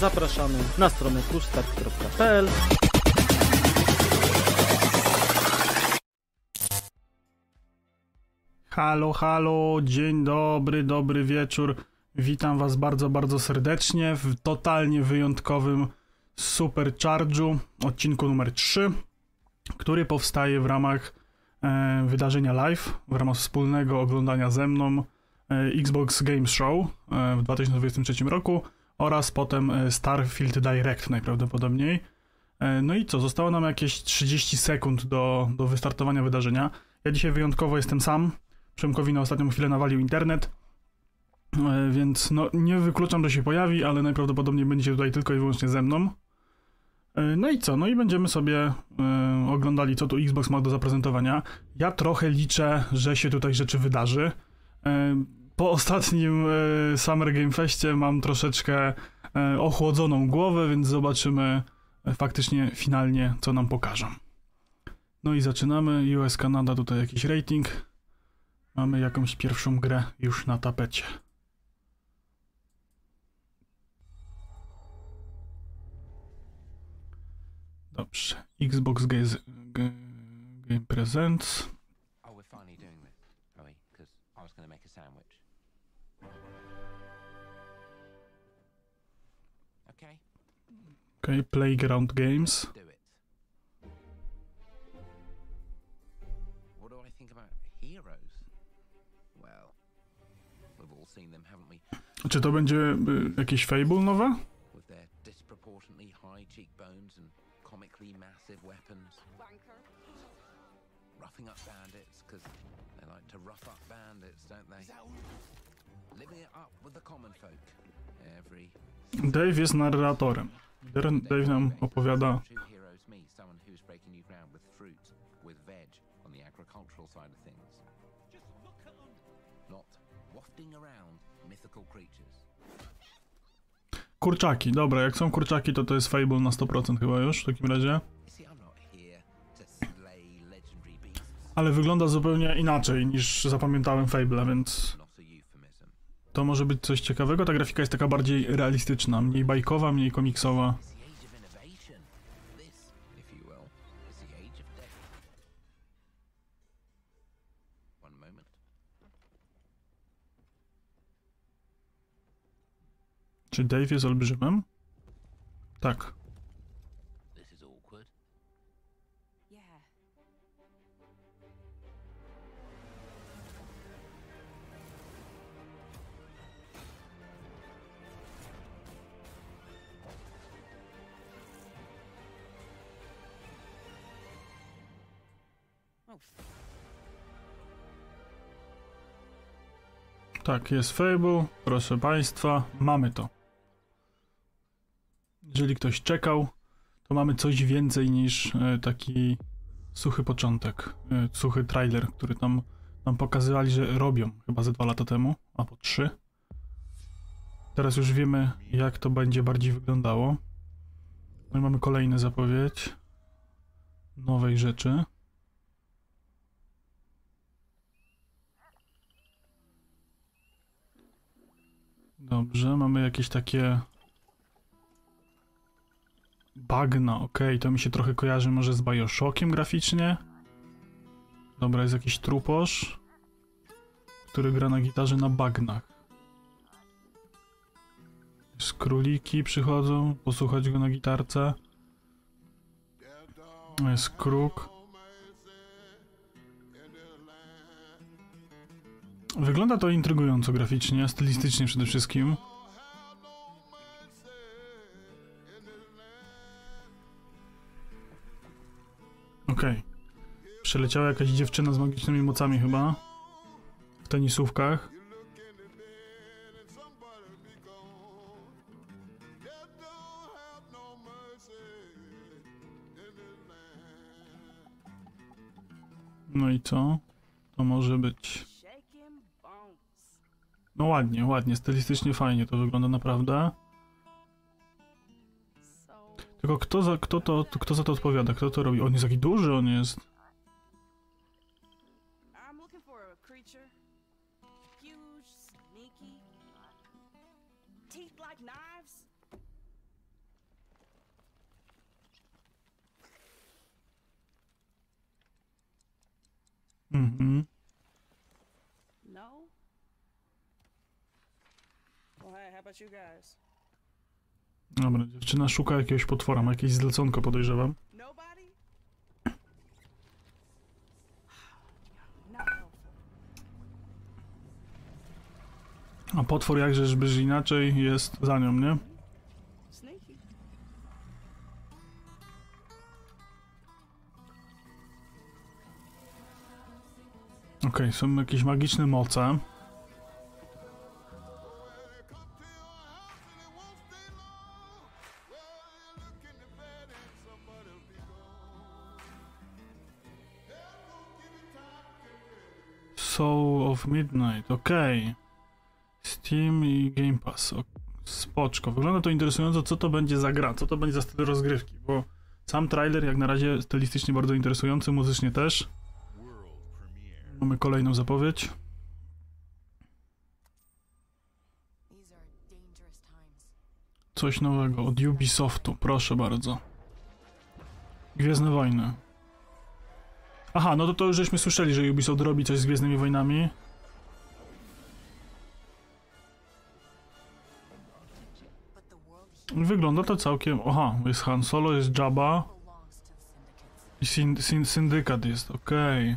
zapraszamy na stronę pushstart.pl Halo, halo, dzień dobry, dobry wieczór. Witam Was bardzo, bardzo serdecznie w totalnie wyjątkowym Super Charge'u, odcinku numer 3, który powstaje w ramach e, wydarzenia live, w ramach wspólnego oglądania ze mną e, Xbox Games Show e, w 2023 roku oraz potem e, Starfield Direct najprawdopodobniej. E, no i co, zostało nam jakieś 30 sekund do, do wystartowania wydarzenia. Ja dzisiaj wyjątkowo jestem sam. Przemkowi na ostatnią chwilę nawalił internet, e, więc no, nie wykluczam, że się pojawi, ale najprawdopodobniej będzie tutaj tylko i wyłącznie ze mną. No i co? No i będziemy sobie e, oglądali, co tu Xbox ma do zaprezentowania. Ja trochę liczę, że się tutaj rzeczy wydarzy. E, po ostatnim e, Summer Game Festie mam troszeczkę e, ochłodzoną głowę, więc zobaczymy e, faktycznie finalnie, co nam pokażą. No i zaczynamy. US Kanada, tutaj jakiś rating. Mamy jakąś pierwszą grę już na tapecie. Dobrze. Xbox Game Presents. Them, haven't we? Czy to będzie y, jakieś Fable nowe? With their disproportionately high cheekbones and comically massive weapons. Roughing up bandits, because they like to rough up bandits, don't they? Living it up with the common folk. Every Dave jest narratorem. Dave nam opowiada kurczaki. Dobra, jak są kurczaki, to to jest Fable na 100% chyba już w takim razie. Ale wygląda zupełnie inaczej niż zapamiętałem Fable, więc. To może być coś ciekawego. Ta grafika jest taka bardziej realistyczna, mniej bajkowa, mniej komiksowa. Czy Dave jest olbrzymem? Tak. Tak, jest Fable. Proszę Państwa, mamy to. Jeżeli ktoś czekał, to mamy coś więcej niż e, taki suchy początek, e, suchy trailer, który tam nam pokazywali, że robią chyba ze dwa lata temu, albo trzy. Teraz już wiemy, jak to będzie bardziej wyglądało. No i mamy kolejny zapowiedź nowej rzeczy. Dobrze, mamy jakieś takie bagna, okej, to mi się trochę kojarzy może z Bioshockiem graficznie. Dobra, jest jakiś truposz, który gra na gitarze na bagnach. Z króliki przychodzą, posłuchać go na gitarce. Jest kruk. Wygląda to intrygująco graficznie, stylistycznie przede wszystkim. Okej. Przeleciała jakaś dziewczyna z magicznymi mocami chyba. W tenisówkach. No i co? To może być. No ładnie, ładnie, stylistycznie fajnie to wygląda naprawdę. Tylko kto za, kto to, kto za to odpowiada? Kto to robi? On jest taki duży, on jest. Mhm. Dobra, dziewczyna szuka jakiegoś potwora, ma jakieś zleconko podejrzewam. A potwór jakżeżbyś inaczej jest za nią, nie? Okej, są jakieś magiczne moce. Of Midnight, okej. Steam i Game Pass, o, spoczko. Wygląda to interesująco, co to będzie za gra, co to będzie za styl rozgrywki, bo sam trailer jak na razie stylistycznie bardzo interesujący, muzycznie też. Mamy kolejną zapowiedź. Coś nowego od Ubisoftu, proszę bardzo. Gwiezdne Wojny. Aha, no to to już żeśmy słyszeli, że Ubisoft robi coś z Gwiezdnymi Wojnami. Wygląda to całkiem... Aha, jest Han Solo, jest Jabba i syn, syn, Syndykat jest, okej.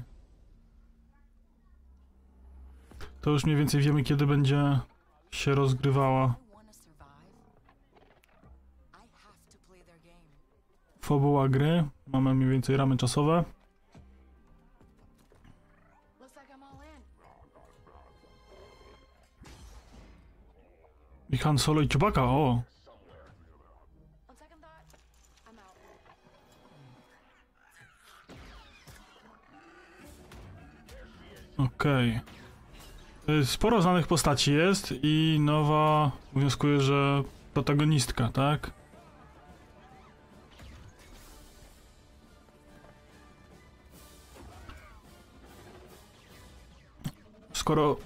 To już mniej więcej wiemy, kiedy będzie się rozgrywała fabuła gry. Mamy mniej więcej ramy czasowe. I Han Solo i Chewbacca, o! Okej. Y, Sporo znanych postaci jest i nowa, wnioskuję, że protagonistka, tak? Skoro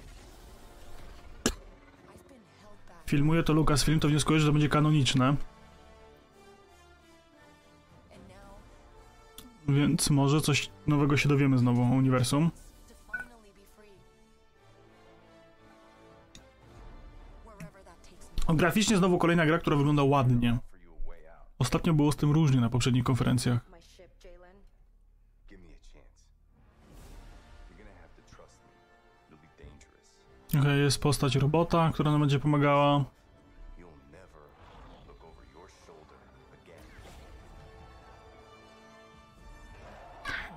filmuje to Lucasfilm, to wnioskuję, że to będzie kanoniczne, więc może coś nowego się dowiemy znowu o uniwersum. Graficznie znowu kolejna gra, która wygląda ładnie. Ostatnio było z tym różnie na poprzednich konferencjach. Okej, jest postać robota, która nam będzie pomagała.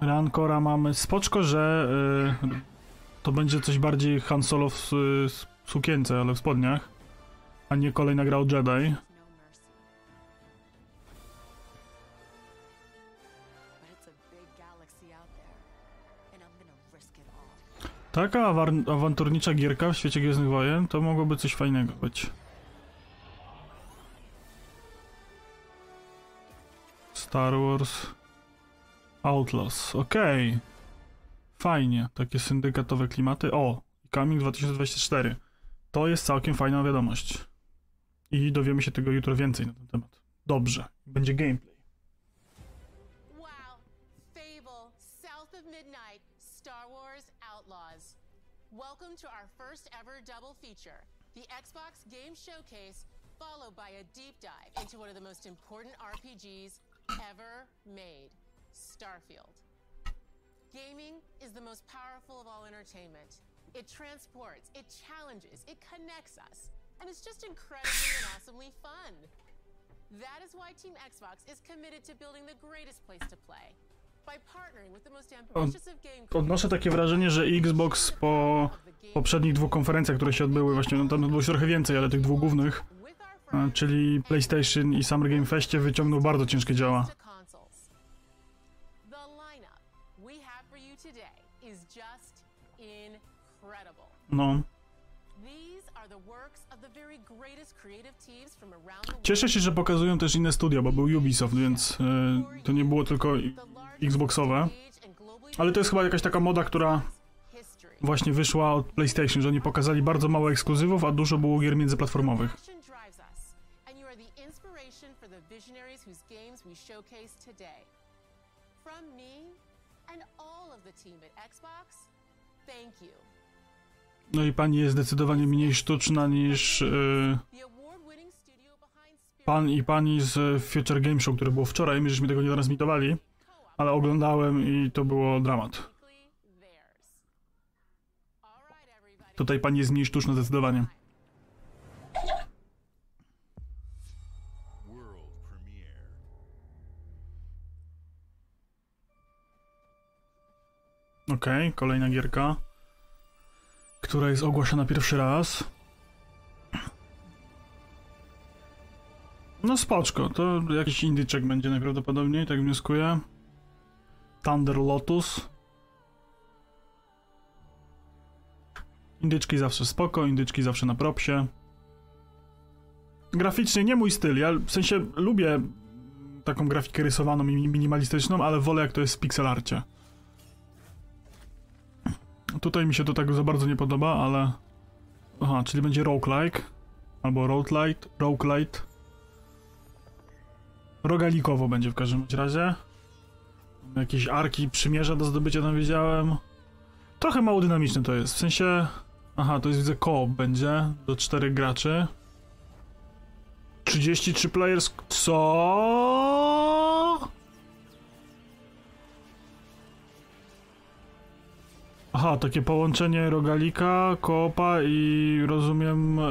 Rancora mamy. Spoczko, że y, to będzie coś bardziej Han Solo w, s- s- sukience, ale w spodniach, a nie kolejna gra o Jedi. Taka awanturnicza gierka w świecie Gwiezdnych Wojen to mogłoby coś fajnego być. Star Wars Outlaws, okej. Fajnie, takie syndykatowe klimaty. O, Coming 2024. To jest całkiem fajna wiadomość. I dowiemy się tego jutro więcej na ten temat. Dobrze, będzie gameplay. Wow. Fable, South of Midnight, Star Wars Outlaws. Welcome to our first ever double feature the Xbox Game Showcase, followed by a deep dive into one of the most important RPGs ever made Starfield. Gaming is the most powerful of all entertainment. It transports, it challenges, it connects us, and it's just incredibly and awesomely fun. That is why Team Xbox is committed to building the greatest place to play. Odnoszę takie wrażenie, że Xbox po poprzednich dwóch konferencjach, które się odbyły, właśnie no, tam było się trochę więcej, ale tych dwóch głównych, czyli PlayStation i Summer Game Festie wyciągnął bardzo ciężkie działa. to Cieszę się, że pokazują też inne studia, bo był Ubisoft, więc e, to nie było tylko Xboxowe. Ale to jest chyba jakaś taka moda, która właśnie wyszła od PlayStation, że oni pokazali bardzo mało ekskluzywów, a dużo było gier międzyplatformowych. From me and all of the team at Xbox, thank you. No i pani jest zdecydowanie mniej sztuczna niż yy, pan i pani z Future Game Show, które było wczoraj. My żeśmy tego nie transmitowali, ale oglądałem i to było dramat. Tutaj pani jest mniej sztuczna zdecydowanie. Okej, kolejna gierka, która jest ogłaszana pierwszy raz. No spoczko, to jakiś indyczek będzie najprawdopodobniej, tak wnioskuję. Thunder Lotus. Indyczki zawsze spoko, indyczki zawsze na propsie. Graficznie nie mój styl, ja w sensie lubię taką grafikę rysowaną i minimalistyczną, ale wolę jak to jest w pixelarcie. Tutaj mi się to tak za bardzo nie podoba, ale... Aha, czyli będzie roguelike. Albo roguelite, roguelite. Rogalikowo będzie w każdym razie. Jakieś arki przymierza do zdobycia tam widziałem. Trochę mało dynamiczne to jest, w sensie... Aha, to jest widzę koop będzie, do czterech graczy. 33 players... Co? Aha, takie połączenie rogalika, koopa i rozumiem e,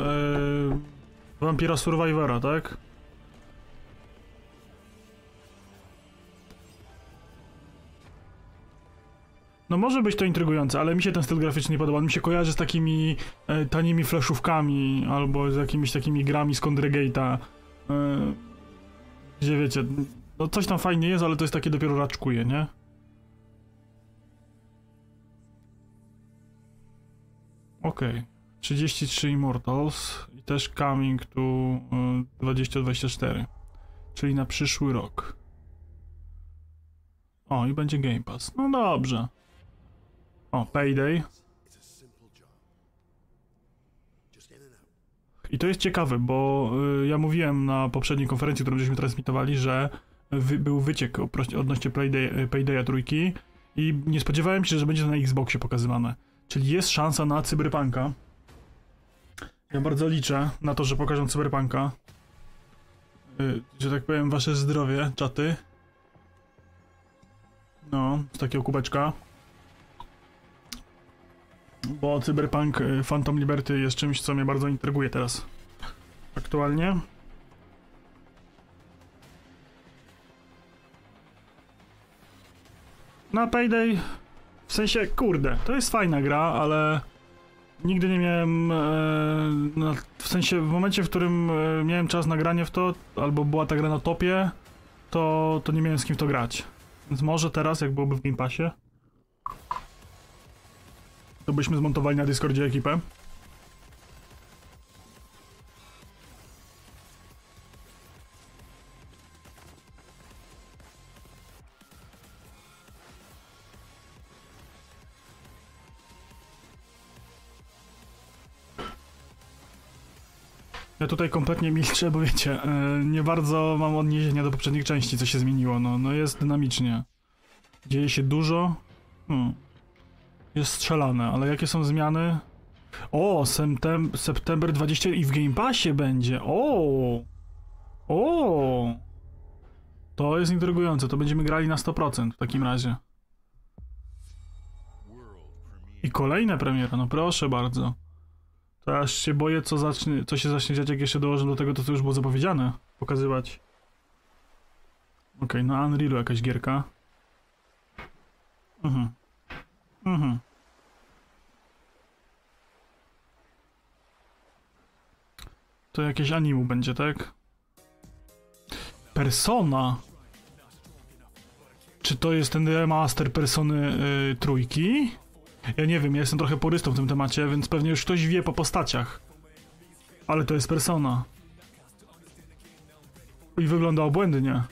Vampira Survivora, tak? No może być to intrygujące, ale mi się ten styl graficzny nie podoba. On mi się kojarzy z takimi e, tanimi flashówkami albo z jakimiś takimi grami z Condregate'a. E, gdzie wiecie, no coś tam fajnie jest, ale to jest takie dopiero raczkuje, nie? Okej. 33 Immortals i też Coming y, 2024. Czyli na przyszły rok. O, i będzie Game Pass. No dobrze. O, Payday. I to jest ciekawe, bo y, ja mówiłem na poprzedniej konferencji, którą żeśmy transmitowali, że wy, był wyciek odnośnie Payday, Paydaya trójki i nie spodziewałem się, że będzie to na Xboxie pokazywane. Czyli jest szansa na Cyberpunka. Ja bardzo liczę na to, że pokażą Cyberpunka. Y, że tak powiem, wasze zdrowie, czaty. No, z takiego kubeczka. Bo Cyberpunk y, Phantom Liberty jest czymś, co mnie bardzo intryguje teraz. Aktualnie. Na Payday w sensie, kurde, to jest fajna gra, ale nigdy nie miałem. E, na, w sensie, w momencie, w którym e, miałem czas na granie w to, albo była ta gra na topie, to, to nie miałem z kim to grać. Więc może teraz, jak byłoby w Game Passie, to byśmy zmontowali na Discordzie ekipę. Ja tutaj kompletnie milczę, bo wiecie, e, nie bardzo mam odniesienia do poprzednich części, co się zmieniło. No, no jest dynamicznie. Dzieje się dużo. Hmm. Jest strzelane, ale jakie są zmiany? O, septem September 20 i w Game Passie będzie. O! O! To jest intrygujące, to będziemy grali na 100% w takim razie. I kolejne premiery, no proszę bardzo. To aż się boję, co, zacznie, co się zacznie dziać, jak jeszcze dołożę do tego to, co już było zapowiedziane. Pokazywać. Okej, no Unrealu jakaś gierka. Mhm. Mhm. To jakieś animu będzie, tak? Persona? Czy to jest ten remaster Persony y, trójki? Ja nie wiem, ja jestem trochę porystą w tym temacie, więc pewnie już ktoś wie po postaciach. Ale to jest persona. I wygląda obłędnie.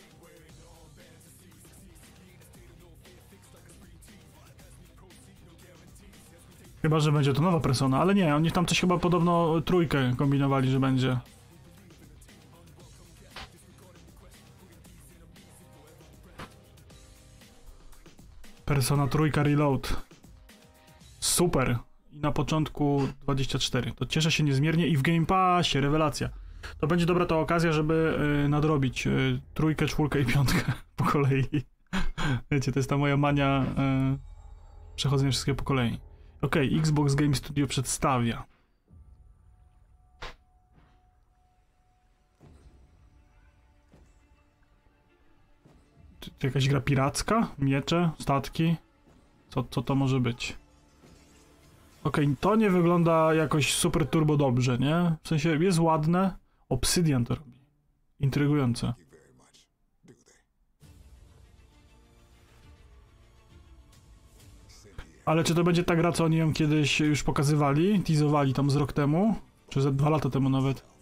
Chyba, że będzie to nowa persona, ale nie, oni tam coś chyba podobno trójkę kombinowali, że będzie. Persona trójka reload. Super. I na początku 24. To cieszę się niezmiernie i w Game Passie, rewelacja. To będzie dobra ta okazja, żeby y, nadrobić y, trójkę, czwórkę i piątkę po kolei. Wiecie, to jest ta moja mania y, przechodzenia wszystkiego po kolei. Okej, Xbox Game Studio przedstawia. Jakaś gra piracka? Miecze? Statki? Co, co to może być? Okej, to nie wygląda jakoś super turbo dobrze, nie? W sensie jest ładne. Obsydian to robi. Intrygujące. Ale czy to będzie ta gra, co oni ją kiedyś już pokazywali? Teasowali tam z rok temu? Czy ze dwa lata temu nawet?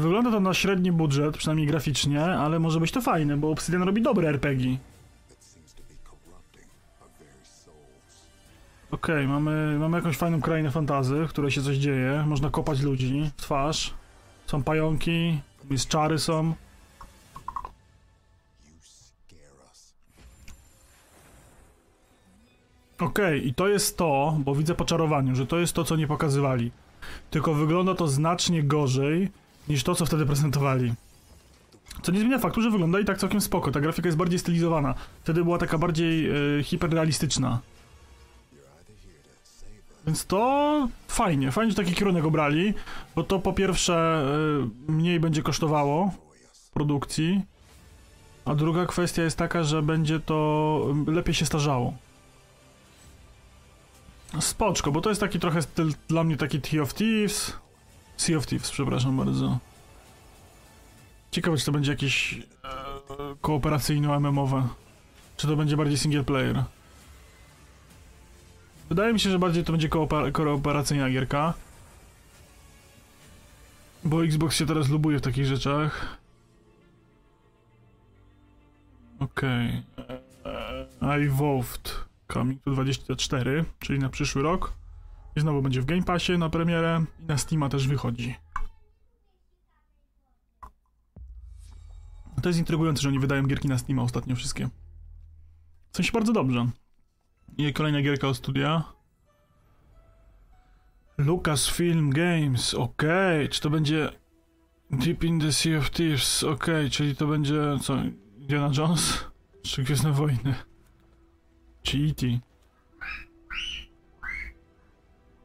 Wygląda to na średni budżet, przynajmniej graficznie, ale może być to fajne, bo Obsidian robi dobre RPG. Okej, mamy, mamy jakąś fajną krainę fantazy, w której się coś dzieje. Można kopać ludzi w twarz. Są pająki, jest czary są. Okej, i to jest to, bo widzę po czarowaniu, że to jest to, co nie pokazywali. Tylko wygląda to znacznie gorzej niż to, co wtedy prezentowali. Co nie zmienia faktu, że wygląda i tak całkiem spoko. Ta grafika jest bardziej stylizowana. Wtedy była taka bardziej e, hiperrealistyczna. Więc to fajnie, fajnie, że taki kierunek obrali, bo to po pierwsze e, mniej będzie kosztowało produkcji, a druga kwestia jest taka, że będzie to lepiej się starzało. Spoczko, bo to jest taki trochę styl dla mnie taki Sea of Thieves. Sea of Thieves, przepraszam bardzo. Ciekawe, czy to będzie jakieś e, kooperacyjno-MMOwe. Czy to będzie bardziej single player. Wydaje mi się, że bardziej to będzie kooper- kooperacyjna gierka. Bo Xbox się teraz lubuje w takich rzeczach. Okej. Okay. iVoved Coming to 24, czyli na przyszły rok. I znowu będzie w Game Passie na premierę i na Steama też wychodzi. To jest intrygujące, że oni wydają gierki na Steama ostatnio wszystkie. W sensie bardzo dobrze. I kolejna gierka od studia. Lucasfilm Games, okej, czy to będzie Deep in the Sea of Thieves, okej, czyli to będzie co, Indiana Jones? Czy Gwiezdne Wojny? Czy E.T.?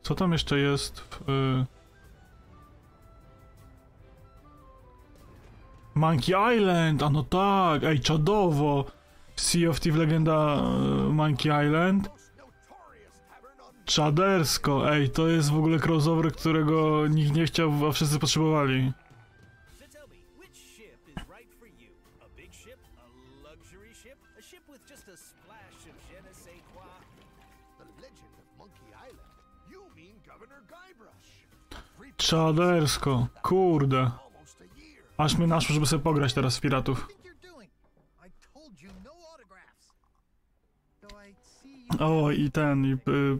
Co tam jeszcze jest w... Y... Monkey Island, a no tak, ej, czadowo! Sea of Thieves legenda y, Monkey Island. Czadersko, ej, to jest w ogóle crossover, którego nikt nie chciał, a wszyscy potrzebowali. Czadersko, kurde. Aż mnie naszło, żeby sobie pograć teraz w piratów. O, i ten, i y,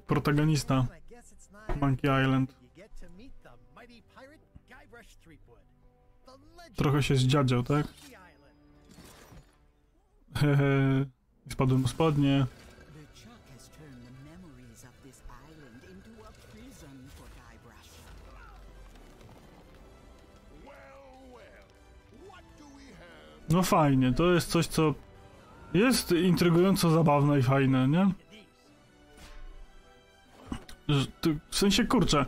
protagonista Monkey Island. Trochę się zdziadział, tak? Hehe. I Spadły mu spodnie. No fajnie, to jest coś, co jest intrygująco zabawne i fajne, nie? W sensie, kurczę,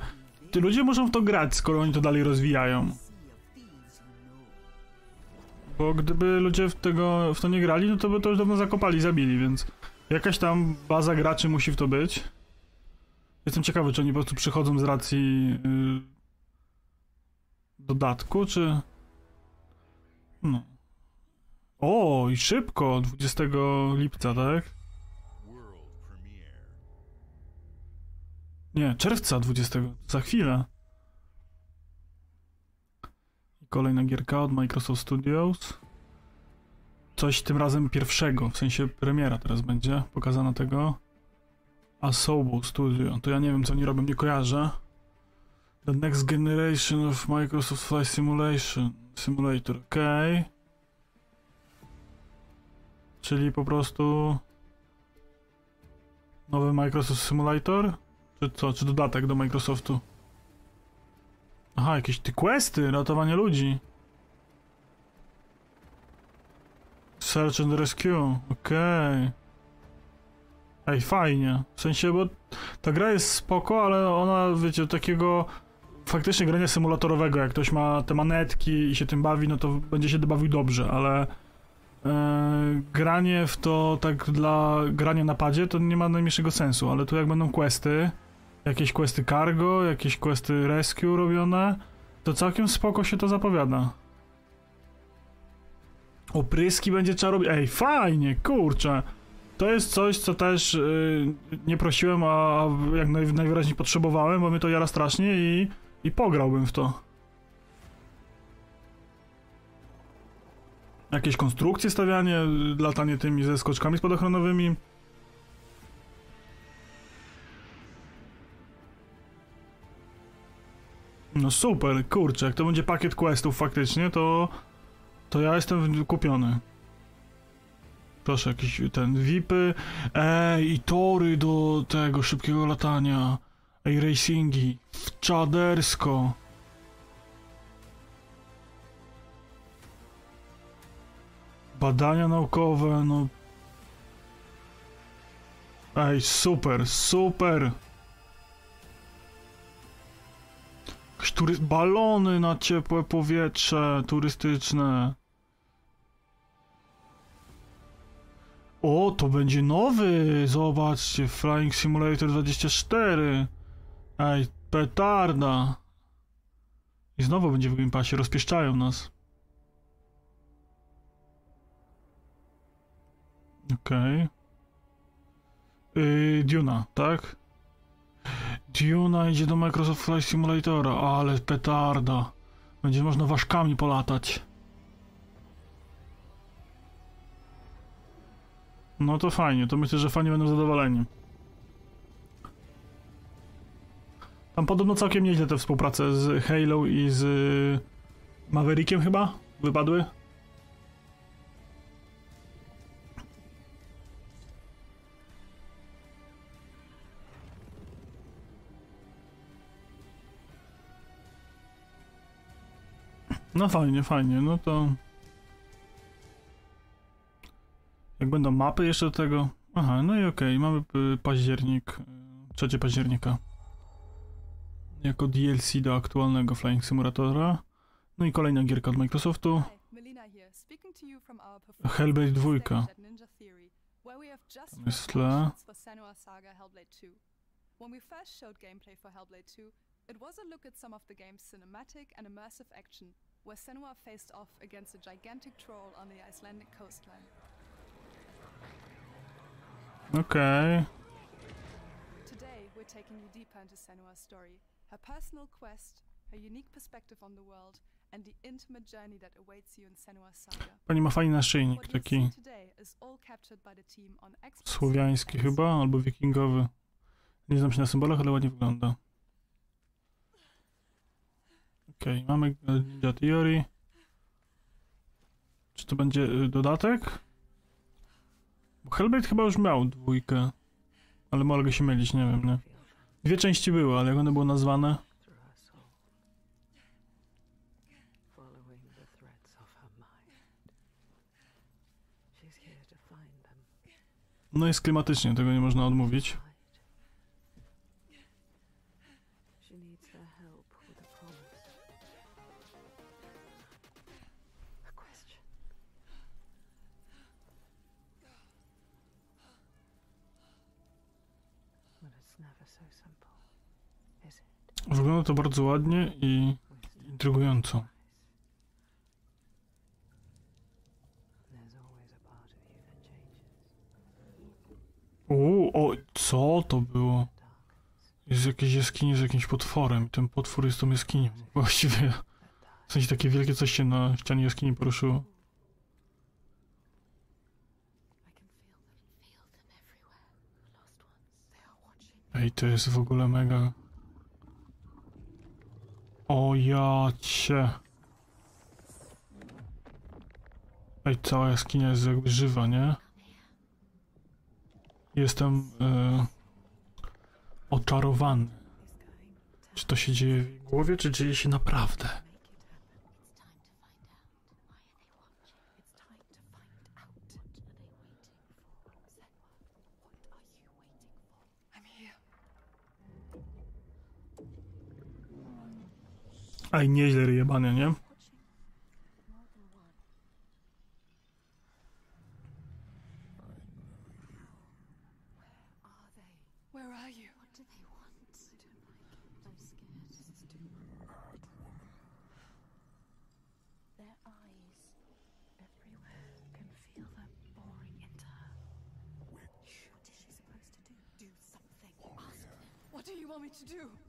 ty ludzie muszą w to grać, skoro oni to dalej rozwijają. Bo gdyby ludzie w, tego, w to nie grali, no to by to już dawno zakopali, zabili, więc jakaś tam baza graczy musi w to być. Jestem ciekawy, czy oni po prostu przychodzą z racji yy, dodatku, czy... No. O, i szybko, 20 lipca, tak? Nie, czerwca 20, za chwilę. Kolejna gierka od Microsoft Studios. Coś tym razem pierwszego, w sensie premiera teraz będzie pokazana tego. Asobo Studio, to ja nie wiem co oni robią, nie kojarzę. The Next Generation of Microsoft Flight Simulation. Simulator, okej. Czyli po prostu nowy Microsoft Simulator? Czy co? Czy dodatek do Microsoftu? Aha, jakieś ty questy, ratowanie ludzi. Search and Rescue, okej. Ej, fajnie. W sensie, bo ta gra jest spoko, ale ona, wiecie, takiego faktycznie grania symulatorowego, jak ktoś ma te manetki i się tym bawi, no to będzie się bawił dobrze, ale granie w to tak dla grania na padzie to nie ma najmniejszego sensu, ale tu jak będą questy, jakieś questy cargo, jakieś questy rescue robione, to całkiem spoko się to zapowiada. Opryski będzie trzeba robić. Ej, fajnie, kurczę. To jest coś, co też y, nie prosiłem, a jak naj, najwyraźniej potrzebowałem, bo mnie to jara strasznie i, i pograłbym w to. Jakieś konstrukcje stawianie, latanie tymi ze skoczkami spadochronowymi. No super, kurczę, jak to będzie pakiet questów faktycznie, to to ja jestem kupiony. Proszę, jakieś ten VIPy. Ej, i tory do tego szybkiego latania. Ej, racingi. Czadersko. Badania naukowe, no. Ej, super, super. Balony na ciepłe powietrze turystyczne. O, to będzie nowy! Zobaczcie, Flying Simulator 24. Ej, petarda. I znowu będzie w Game Passie, rozpieszczają nas. Okej. Okay. Yy, Duna, tak? Duna idzie do Microsoft Flight Simulatora, ale petarda. Będzie można ważkami polatać. No to fajnie, to myślę, że fani będą zadowoleni. Tam podobno całkiem nieźle te współprace z Halo i z Maverickiem chyba wypadły. No fajnie, fajnie, no to... Jak będą mapy jeszcze do tego... Aha, no i okej, okay, mamy y, październik, 3 października. Jako DLC do aktualnego Flying Simulatora. No i kolejna gierka od Microsoftu. Hellblade 2. Tam jest tle. When we first showed gameplay for Hellblade 2, it was a look at some of the game's cinematic and immersive action, where Senua faced off against a gigantic troll on the Icelandic coastline. Okay. Today, we're taking you deeper into Senua's story, her personal quest, her unique perspective on the world, and the intimate journey that awaits you in Senua's saga. Pani ma fajny naszyjnik, taki słowiański chyba, albo wikingowy. Nie znam się na symbolach, ale ładnie wygląda. Okej, okay, mamy Ninja Theory. Czy to będzie y, dodatek? Bo Hellblade chyba już miał dwójkę. Ale mogę się mylić, nie wiem, nie? Dwie części były, ale jak one były nazwane? No jest klimatycznie, tego nie można odmówić. Wygląda to bardzo ładnie i intrygująco. Uuu, o, co to było? Jest jakieś jaskinie z jakimś potworem. Ten potwór jest tą jaskinią. Właściwie. W sensie takie wielkie coś się na ścianie jaskini poruszyło. Ej, to jest w ogóle mega o jacie. Ej, cała jaskinia jest jakby żywa, nie? Jestem yy, oczarowany. Czy to się dzieje w głowie, czy dzieje się naprawdę? Something. Ask them. What do you want me to do?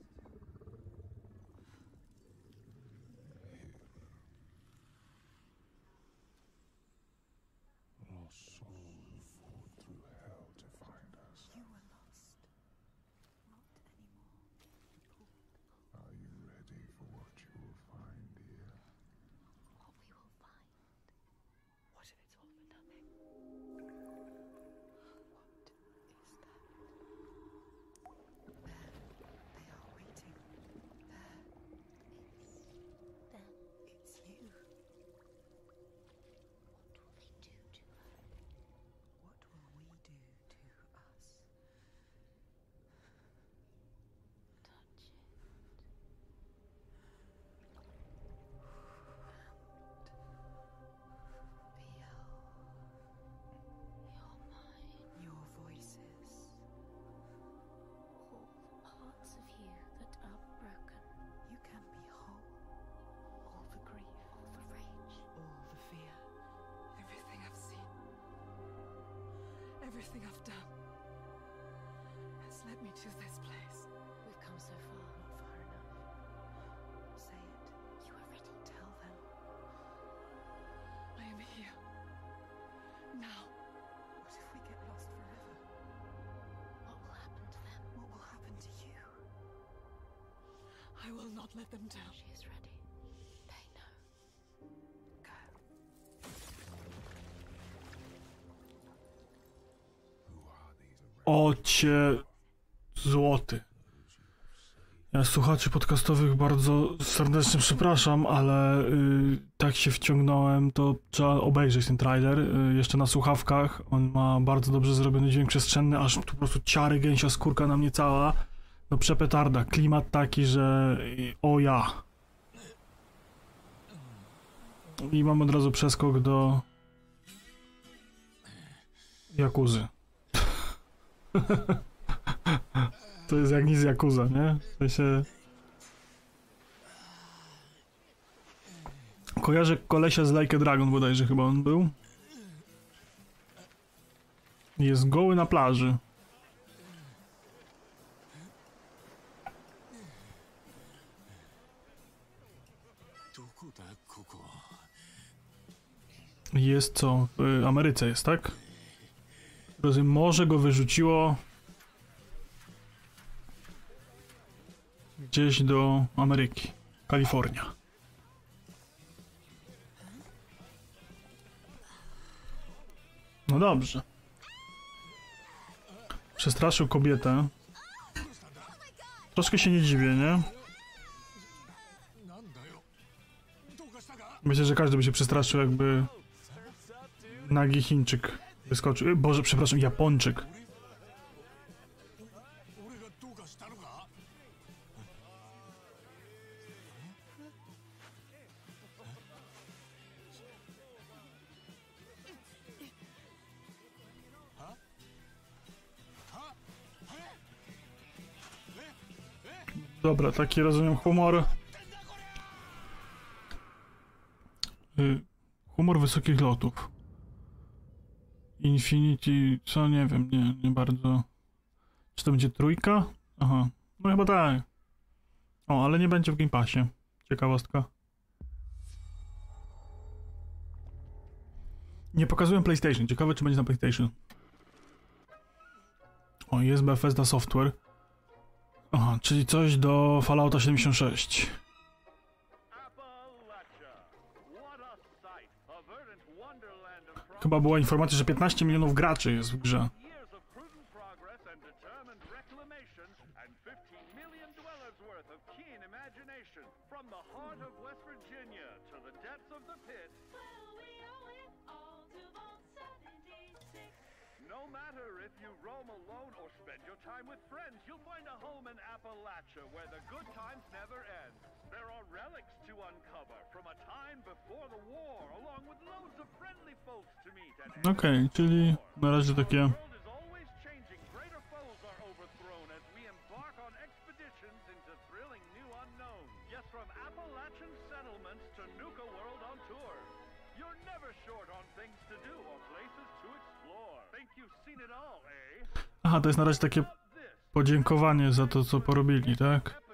Everything I've done has led me to this place. We've come so far, not far enough. Say it. You are ready. Tell them. I am here. Now. What if we get lost forever? What will happen to them? What will happen to you? I will not let them down. She is ready. Ocie złoty. Ja słuchaczy podcastowych bardzo serdecznie przepraszam, ale y, tak się wciągnąłem, to trzeba obejrzeć ten trailer y, jeszcze na słuchawkach. On ma bardzo dobrze zrobiony dźwięk przestrzenny, aż tu po prostu ciary gęsia skórka na mnie cała. No przepetarda, klimat taki, że y, o ja. I mam od razu przeskok do Jakuzy. To jest jak nic Yakuza, nie? W sensie... Kojarzę kolesia z Like a Dragon bodajże chyba on był. Jest goły na plaży. Jest co? W Ameryce jest, tak? Rozumiem, morze go wyrzuciło gdzieś do Ameryki. Kalifornia. No dobrze. Przestraszył kobietę. Troszkę się nie dziwię, nie? Myślę, że każdy by się przestraszył, jakby nagi Chińczyk wyskoczył. E, Boże, przepraszam, Japończyk. Dobra, taki rozumiem humor. Y, humor wysokich lotów. Infinity, co nie wiem, nie, nie bardzo. Czy to będzie trójka? Aha, no chyba tak. O, ale nie będzie w Game Passie. Ciekawostka. Nie pokazują PlayStation. Ciekawe, czy będzie na PlayStation. O, jest Bethesda Software. Aha, czyli coś do Fallouta 76. Chyba była informacja, że 15 milionów graczy jest w grze. No time with friends, you'll find a home in Appalachia where the good times never end. Relics to uncover from a time before the war, along with loads of friendly folks to meet Okej, czyli na razie takie eh? Aha, to jest na razie takie podziękowanie za to, co porobili, tak?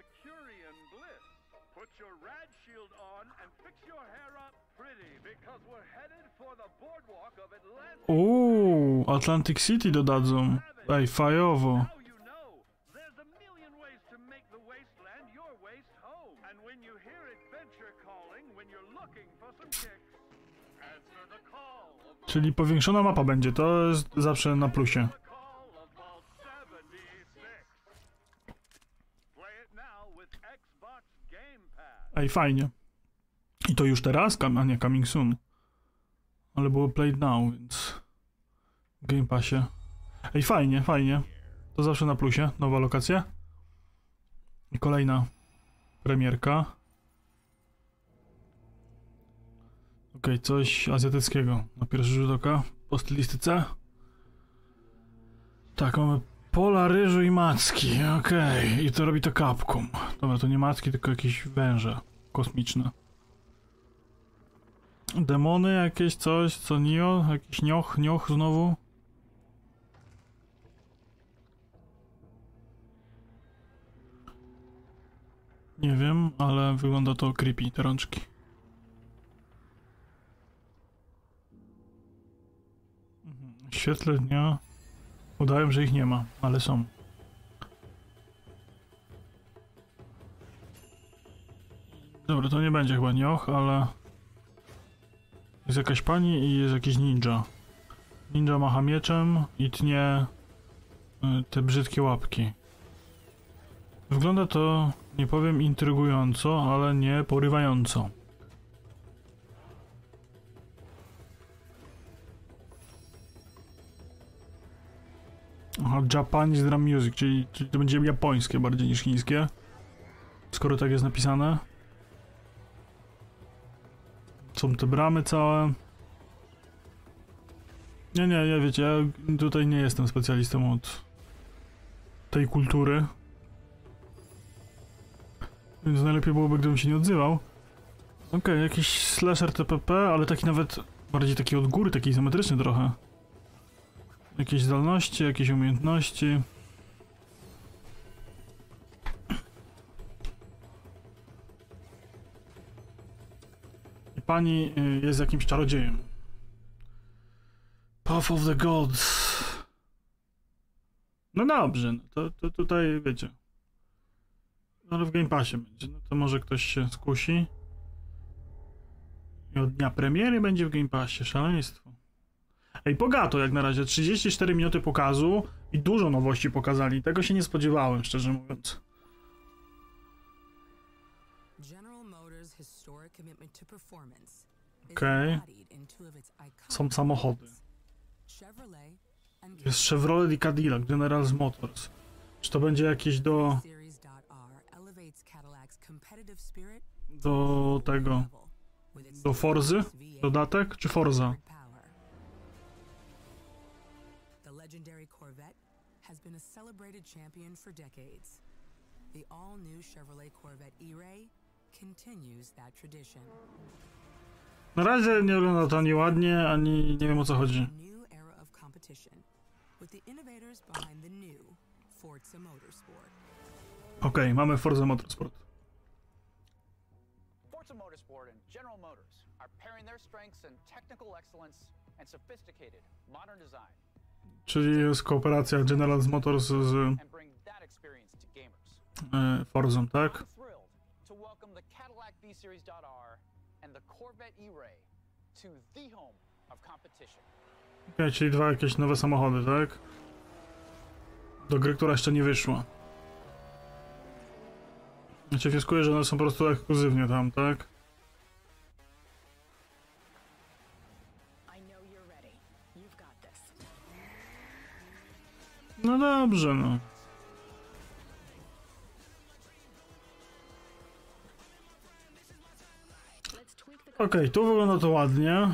Some kicks, answer the call of Czyli powiększona mapa będzie, to jest zawsze na plusie. Vault 76. Play it now with Xbox Game Pass. Ej, fajnie. I to już teraz? A nie, coming soon. Ale było played now, więc... W Game Passie. Ej, fajnie, fajnie. To zawsze na plusie. Nowa lokacja. I kolejna premierka. Okej, coś azjatyckiego. Na pierwszy rzut oka. Po stylistyce. Tak, mamy pola ryżu i macki. Okej, i to robi to kapką. Dobra, to nie macki, tylko jakieś węże kosmiczne. Demony jakieś, coś, co Nio? Jakiś nioch, nioch znowu? Nie wiem, ale wygląda to creepy, te rączki. Mhm. W świetle dnia udają, że ich nie ma, ale są. Dobra, to nie będzie chyba nioch, ale... Jest jakaś pani i jest jakiś ninja. Ninja macha mieczem i tnie y, te brzydkie łapki. Wygląda to, nie powiem intrygująco, ale nie porywająco. Aha, Japanese Drum Music, czyli, czyli to będzie japońskie bardziej niż chińskie. Skoro tak jest napisane. Są te bramy całe. Nie, nie, nie, wiecie, ja tutaj nie jestem specjalistą od tej kultury. Więc najlepiej byłoby, gdybym się nie odzywał. Okej, jakiś slasher TPP, ale taki nawet bardziej taki od góry, taki izometryczny trochę. Jakieś zdolności, jakieś umiejętności. Pani y, jest jakimś czarodziejem. Path of the Gods. No dobrze, no to, to tutaj wiecie. No ale w Game Passie będzie, no to może ktoś się skusi. I od dnia premiery będzie w Game Passie, szaleństwo. Ej, Pogato jak na razie, 34 minuty pokazu i dużo nowości pokazali. Tego się nie spodziewałem, szczerze mówiąc. Okej. iconic Są samochody. Jest Chevrolet i Cadillac, General Motors. Czy to będzie jakieś do... Do tego... do Forzy? Dodatek? Czy Forza? Legendary Corvette has been a celebrated champion for decades. The all-new Chevrolet Corvette E-Ray. Na razie nie wygląda to ani ładnie, ani nie wiem o co chodzi. Okej, mamy Forza Motorsport. Forza Motorsport and General Motors are pairing their strengths in technical excellence and sophisticated modern design Czyli jest kooperacja General Motors z gamers. e, Forzą, tak? To welcome the Cadillac V-Series.R and the Corvette E-Ray to the home of competition. Okej, czyli dwa jakieś nowe samochody, tak? Do gry, która jeszcze nie wyszła. Znaczy wnioskuję, że one są po prostu ekskluzywnie tam, tak? No dobrze, no. Okej, tu wygląda to ładnie.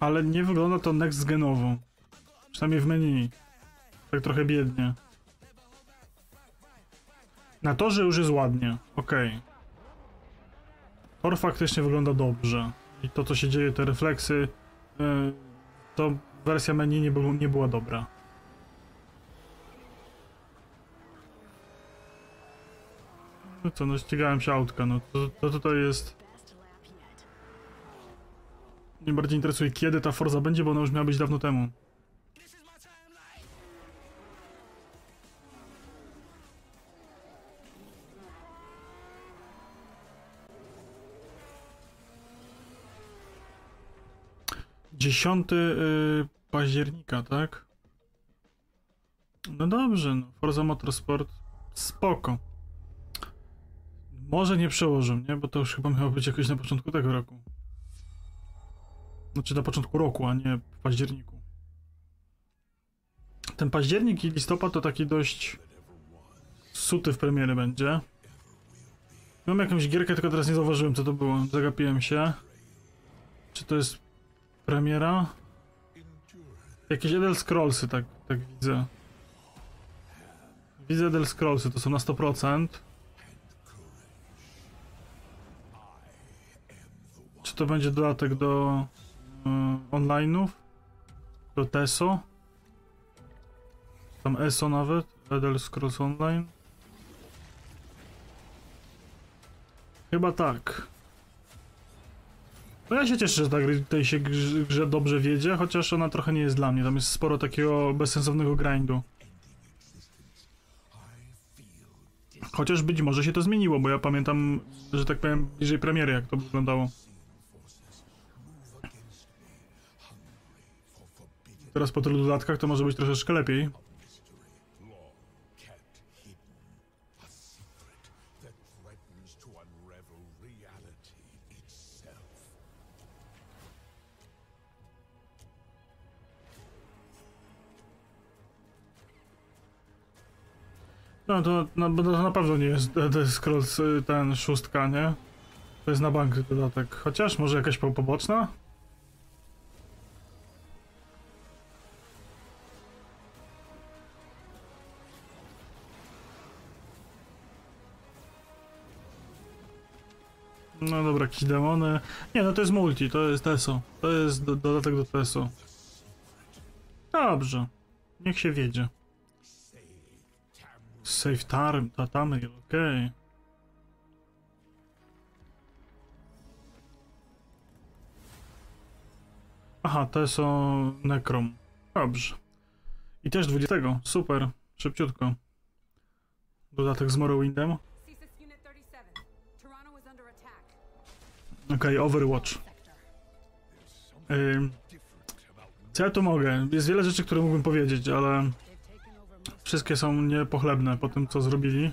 Ale nie wygląda to next genowo. Przynajmniej w menu. Tak trochę biednie. Na torze już jest ładnie. Okej. Tor faktycznie wygląda dobrze. I to co się dzieje, te refleksy, yy, to wersja menu nie, nie była dobra. No co, no ścigałem się autka, no to, to tutaj jest... Mnie bardziej interesuje kiedy ta Forza będzie, bo ona już miała być dawno temu. Dziesiąty y, października, tak? No dobrze, no. Forza Motorsport spoko. Może nie przełożę, nie? Bo to już chyba miało być jakoś na początku tego roku. Znaczy na początku roku, a nie w październiku. Ten październik i listopad to taki dość suty w premiery będzie. Mam jakąś gierkę, tylko teraz nie zauważyłem co to było. Zagapiłem się. Czy to jest premiera? Jakieś Elder Scrollsy, tak, tak widzę. Widzę Elder Scrollsy, to są na 100%. To będzie dodatek do y, online'ów? Do TESO? Tam ESO nawet? Elder Scrolls Online? Chyba tak. No ja się cieszę, że ta tutaj się grze dobrze wiedzie, chociaż ona trochę nie jest dla mnie. Tam jest sporo takiego bezsensownego grindu. Chociaż być może się to zmieniło, bo ja pamiętam, że tak powiem, bliżej premiery, jak to wyglądało. Teraz po tylu dodatkach to może być troszeczkę lepiej. No to, to na pewno nie jest The Scrolls y, ten szóstka, nie? To jest na bank dodatek. Chociaż może jakaś po- poboczna? No dobra, jakieś demony. Nie, no to jest multi, to jest TESO. To jest do, dodatek do TESO. Dobrze. Niech się wiedzie. Save Tarm, Tatamir, okej. Aha, te są Necrom. Dobrze. I też 20. Super. Szybciutko. Dodatek z Morrowindem. Okej, Overwatch. Ym, co ja tu mogę? Jest wiele rzeczy, które mógłbym powiedzieć, ale wszystkie są niepochlebne po tym, co zrobili.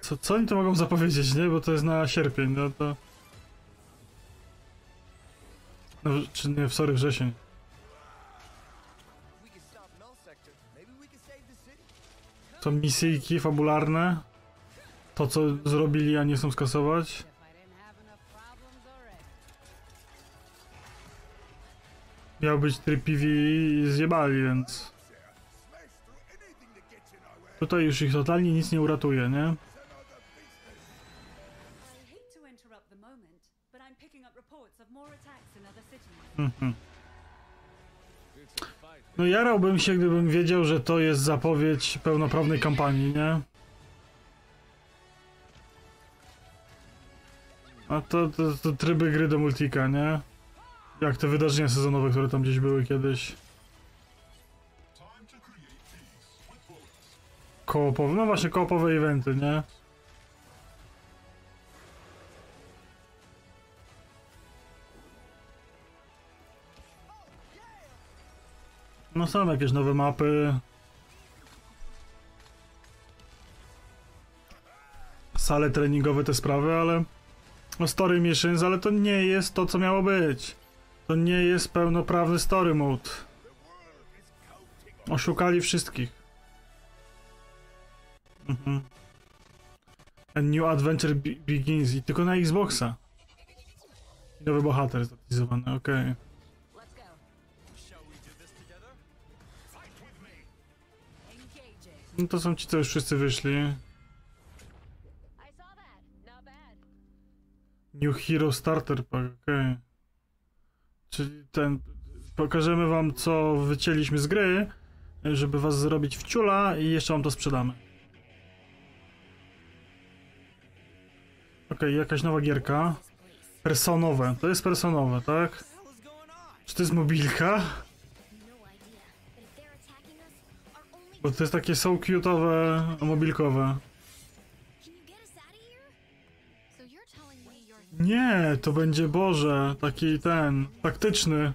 Co, co oni to mogą zapowiedzieć, nie? Bo to jest na sierpień, no to... No, czy nie, sorry, wrzesień. To misyjki fabularne? To, co zrobili, a nie chcą skasować? Miał być tryb PV i zjebali, więc... Tutaj już ich totalnie nic nie uratuje, nie? I No jarałbym się, gdybym wiedział, że to jest zapowiedź pełnoprawnej kampanii, nie? A to, to, to tryby gry do multika, nie? Jak te wydarzenia sezonowe, które tam gdzieś były kiedyś. Koopowe, no właśnie koopowe eventy, nie? No są jakieś nowe mapy. Sale treningowe, te sprawy, ale... No story missions, ale to nie jest to, co miało być. To nie jest pełnoprawny story mode. Oszukali wszystkich. Mhm. A new adventure be begins i tylko na Xboxa. Nowy bohater zaktualizowany, okej. No to są ci, co już wszyscy wyszli. New Hero Starter Pack, okej. Czyli ten... Pokażemy wam, co wycięliśmy z gry, żeby was zrobić w ciula i jeszcze wam to sprzedamy. Okej, jakaś nowa gierka. Personowe. To jest personowe, tak? Czy to jest mobilka? Bo to jest takie so cute'owe, mobilkowe. Nie, to będzie Boże, taki ten, taktyczny.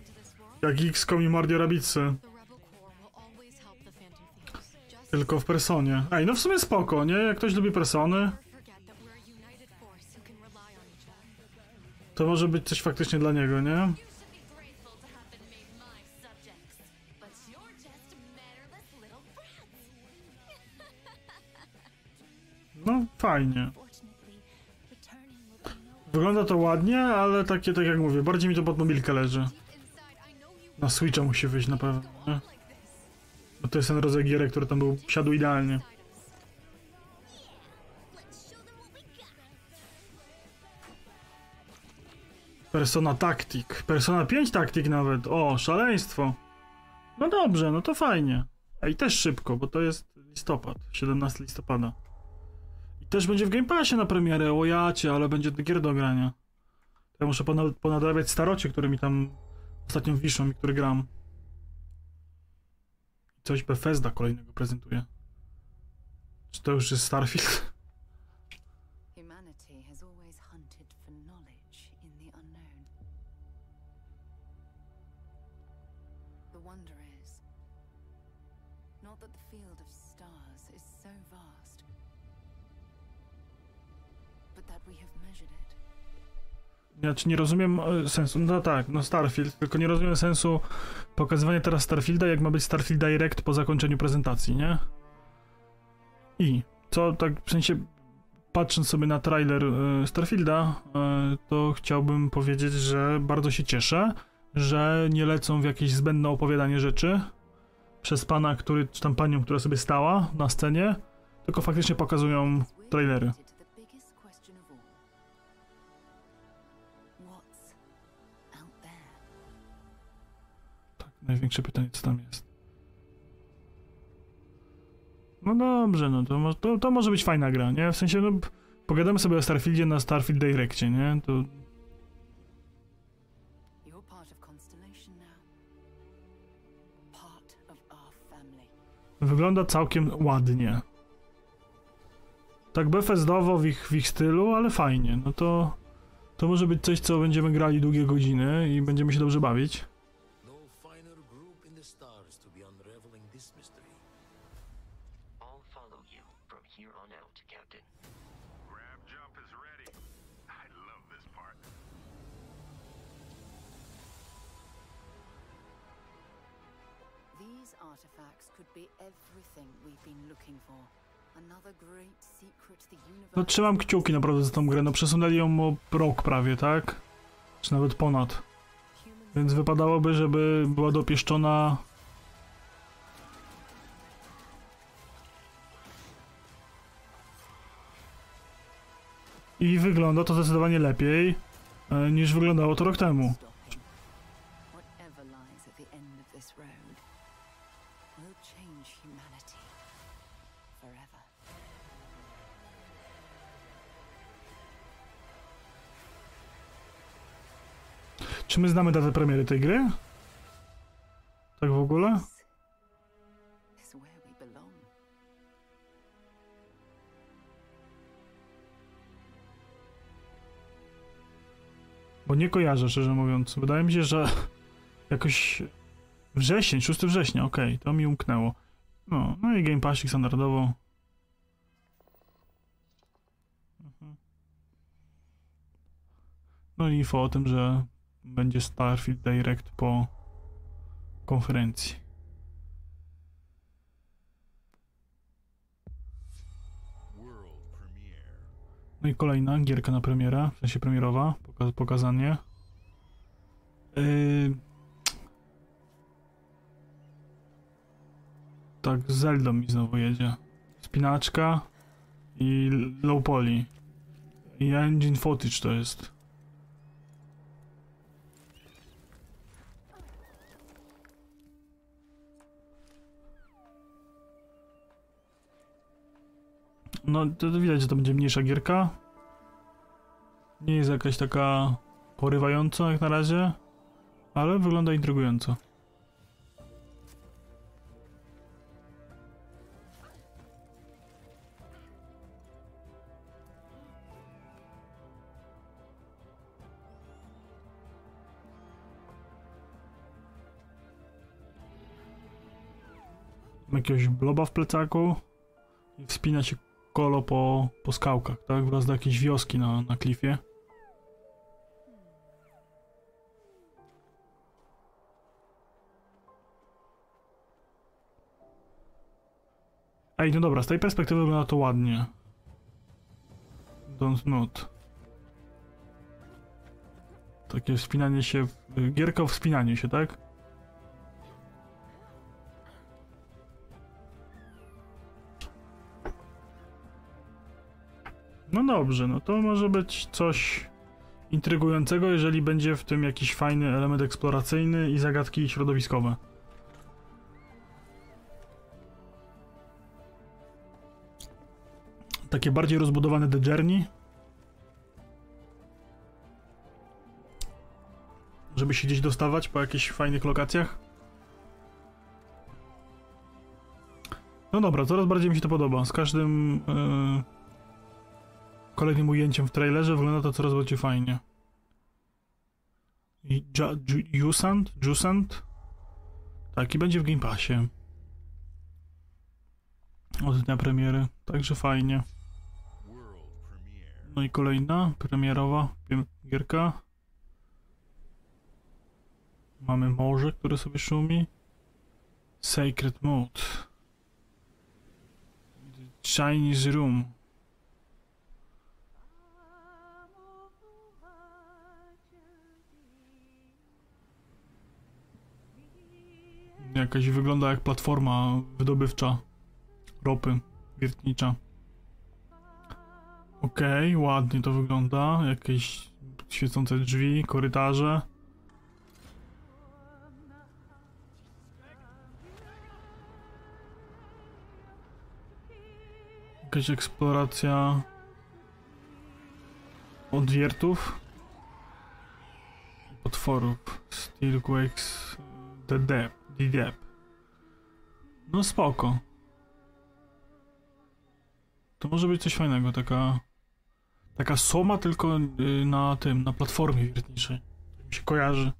Jak XCOM i Mario Rabbidsy. Tylko w personie. Ej, no w sumie spoko, nie? Jak ktoś lubi persony. To może być coś faktycznie dla niego, nie? No, fajnie. Wygląda to ładnie, ale takie, tak jak mówię, bardziej mi to pod mobilkę leży. Na Switcha musi wyjść na pewno, nie? Bo to jest ten rodzaj gierek, który tam był, siadł idealnie. Persona Tactic. Persona 5 Tactic nawet. O, szaleństwo. No dobrze, no to fajnie. A i też szybko, bo to jest listopad. 17 listopada. Też będzie w Game Passie na premierę. O jacie, ale będzie gier do grania. Ja muszę pona- ponadrabiać starocie, które mi tam ostatnio wiszą i które gram. Coś Bethesda kolejnego prezentuje. Czy to już jest Starfield? Znaczy nie rozumiem e, sensu. No tak, no Starfield, tylko nie rozumiem sensu pokazywania teraz Starfielda, jak ma być Starfield Direct po zakończeniu prezentacji, nie? I co tak w sensie patrząc sobie na trailer e, Starfielda, e, to chciałbym powiedzieć, że bardzo się cieszę, że nie lecą w jakieś zbędne opowiadanie rzeczy przez pana, który, czy tam panią, która sobie stała na scenie, tylko faktycznie pokazują trailery. Największe pytanie, co tam jest. No dobrze, no to, to, to może być fajna gra, nie? W sensie, no, pogadamy sobie o Starfieldzie na Starfield Direccie, nie? To wygląda całkiem ładnie. Tak Bethesdowo w ich, w ich stylu, ale fajnie. No to, to może być coś, co będziemy grali długie godziny i będziemy się dobrze bawić. No trzymam kciuki naprawdę za tą grę. No przesunęli ją o rok prawie, tak? Czy nawet ponad. Więc wypadałoby, żeby była dopieszczona I wygląda to zdecydowanie lepiej e, niż wyglądało to rok temu. Czy my znamy datę premiery tej gry? Tak w ogóle? Bo nie kojarzę, szczerze mówiąc. Wydaje mi się, że jakoś Wrzesień, 6 września, okej, to mi umknęło. No, no i Game Passik standardowo. Mhm. No i info o tym, że będzie Starfield Direct po konferencji. No i kolejna gierka na premierę, w sensie premierowa, poka- pokazanie. Yy... Tak, z Zeldą mi znowu jedzie. Spinaczka i low poly. I engine footage to jest. No, to, widać, że to będzie mniejsza gierka. Nie jest jakaś taka porywająca jak na razie, ale wygląda intrygująco. Jakiegoś bloba w plecaku i wspina się kolo po, po skałkach, tak? Wraz do jakiejś wioski na, na klifie. Ej, no dobra, z tej perspektywy wygląda to ładnie. Don't not. Takie wspinanie się, gierka o wspinaniu się, tak? No dobrze, no to może być coś intrygującego, jeżeli będzie w tym jakiś fajny element eksploracyjny i zagadki środowiskowe. Takie bardziej rozbudowane The Journey. Żeby się gdzieś dostawać po jakichś fajnych lokacjach. No dobra, coraz bardziej mi się to podoba. Z każdym yy, kolejnym ujęciem w trailerze wygląda to coraz bardziej fajnie. Jusant? Jusant? Tak, i będzie w Game Passie. Od dnia premiery, także fajnie. No i kolejna premierowa gierka. Mamy morze, które sobie szumi. Sacred Mode. Chinese Room. Jakaś wygląda jak platforma wydobywcza ropy wiertnicza. Okej, ładnie to wygląda. Jakieś świecące drzwi, korytarze. Jakaś eksploracja odwiertów. Potworów. Steelquakes. The No spoko. To może być coś fajnego, taka... Taka soma tylko y, na tym, na platformie wiertniczej. Tak mi się kojarzy.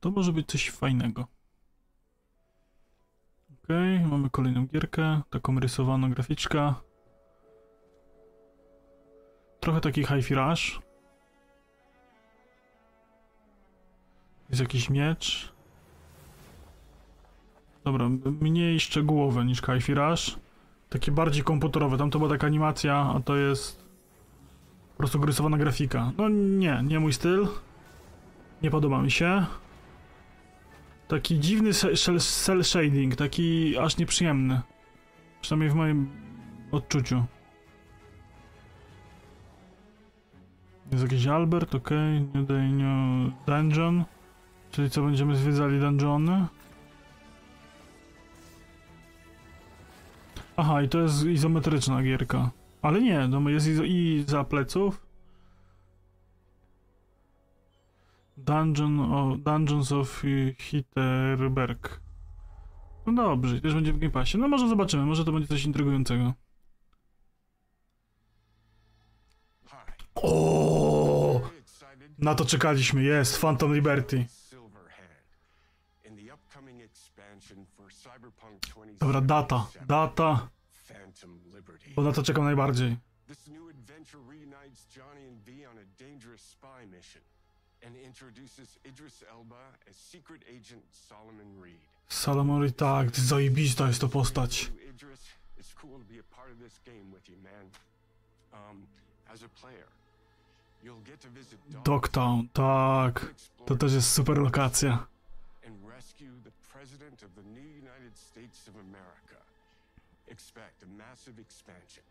To może być coś fajnego. Okej, mamy kolejną gierkę, taką rysowaną graficzka. Trochę taki hi-fi rush. Jest jakiś miecz. Dobra, mniej szczegółowe niż hi-fi rush. Takie bardziej komputerowe. Tam to była taka animacja, a to jest po prostu rysowana grafika. No nie, nie mój styl. Nie podoba mi się. Taki dziwny cel shading, taki aż nieprzyjemny. Przynajmniej w moim odczuciu. Jest jakiś Albert, okay. New New Dungeon. Czyli co, będziemy zwiedzali dungeony? Aha, i to jest izometryczna gierka. Ale nie, no jest i za pleców. Dungeon o, Dungeons of Hitterberg. No dobrze, też będzie w Game Passie. No może zobaczymy, może to będzie coś intrygującego. O, Na to czekaliśmy, jest, Phantom Liberty. Silverhand. In the Dobra, data, data. Bo na to czekam najbardziej. This new adventure reunites Johnny and V on a dangerous spy mission and introduces Idris Elba as secret agent Solomon Reed. Salomon tak, zajebista jest to postać. Idris, it's cool to be a part of this game with you, man. Um, as a player, you'll get to visit Dogtown, tak. To też jest super lokacja. And rescue the president of the new United States of America. Expect a massive expansion,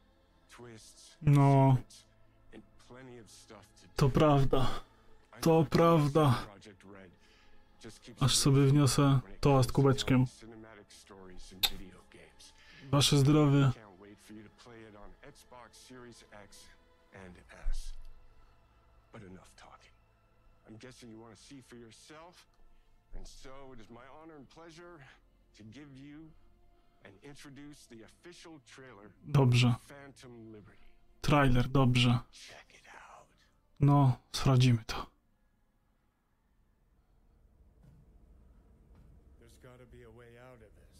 twists, No, and plenty of stuff to to prawda. To prawda. Aż sobie wniosę toast kubeczkiem. Wasze zdrowie. But enough talking. I'm guessing you want to see for yourself, and so it is my honor and pleasure to give you and introduce the official trailer Dobrze. Phantom Liberty. Trailer, dobrze. No, sprawdzimy to. There's gotta be a way out of this.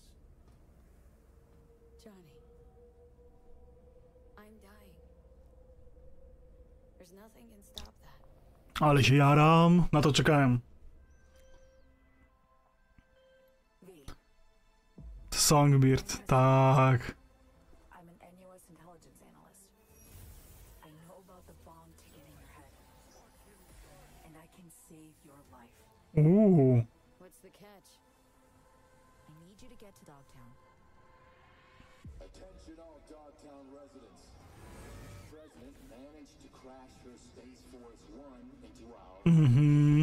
Johnny. I'm dying. There's nothing can stop that. Ale się jaram. Na to czekałem. Your life. Uuu. What's the catch? I need you to get to Dogtown. Attention all Dogtown residents. President managed to crash her Space Force One into our Mhm.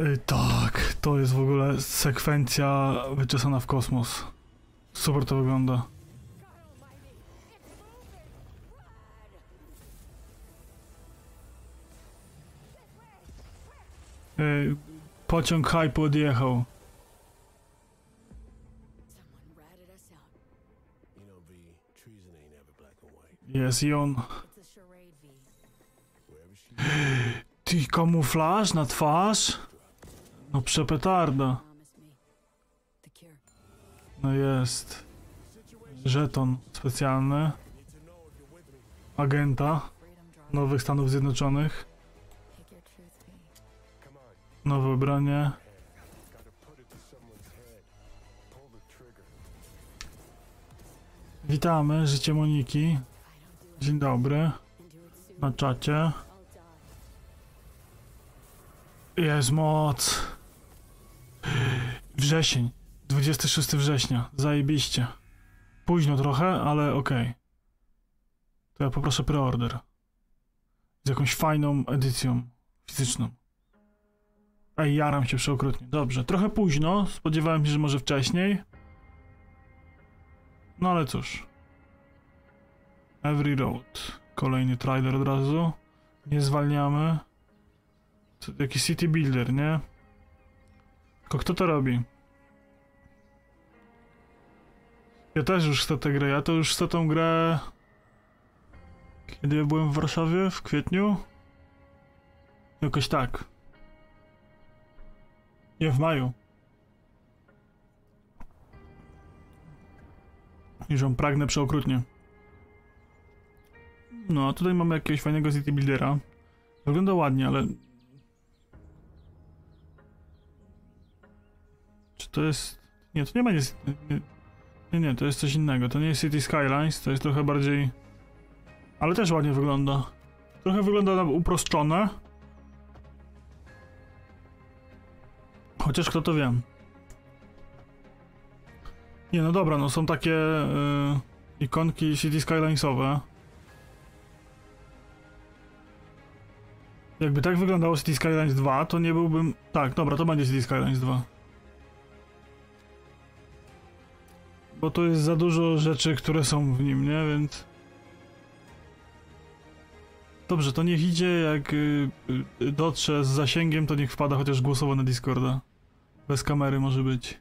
Priority. Y, tak, to jest w ogóle sekwencja wyczesana w kosmos. Super to wygląda. Y, Pociąg hype odjechał. Jest i on. Ty kamuflaż na twarz? No przepetarda. No jest. Żeton specjalny. Agenta. Nowych Stanów Zjednoczonych. Nowe ubranie. Witamy, życie Moniki. Dzień dobry. Na czacie. Jest moc. Wrzesień. 26 września. Zajebiście. Późno trochę, ale okej. To ja poproszę preorder. Z jakąś fajną edycją fizyczną. Ej, jaram się przeokrutnie. Dobrze, trochę późno. Spodziewałem się, że może wcześniej. No ale cóż. Every Road. Kolejny trailer od razu. Nie zwalniamy. To jakiś city builder, nie? Tylko kto to robi? Ja też już chcę tę grę. Ja to już chcę tą grę. Kiedy ja byłem w Warszawie? W kwietniu? Jakoś tak. Nie, w maju. Już ją pragnę przeokrutnie. No, a tutaj mamy jakiegoś fajnego city buildera. Wygląda ładnie, ale... Czy to jest... Nie, to nie będzie... Nie, nie, to jest coś innego. To nie jest City Skylines, to jest trochę bardziej... Ale też ładnie wygląda. Trochę wygląda na uproszczone. Chociaż kto to wie. Nie, no dobra, no są takie y, ikonki City Skylinesowe. Jakby tak wyglądało City Skylines 2, to nie byłbym... Tak, dobra, to będzie City Skylines 2. Bo to jest za dużo rzeczy, które są w nim, nie? Więc... Dobrze, to niech idzie, jak y, y, dotrze z zasięgiem, to niech wpada chociaż głosowo na Discorda. Bez kamery może być.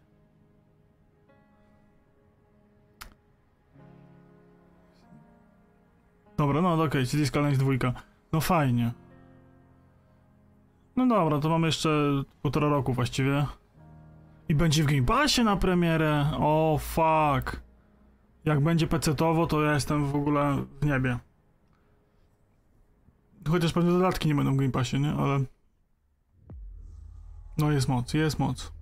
Dobra, no okej, okay, Skylanders dwójka. No fajnie. No dobra, to mamy jeszcze półtora roku właściwie. I będzie w Game Passie na premierę. O fuck. Jak będzie PC-towo, to ja jestem w ogóle w niebie. Chociaż pewnie dodatki nie będą w Game Passie, nie? Ale... No jest moc, jest moc.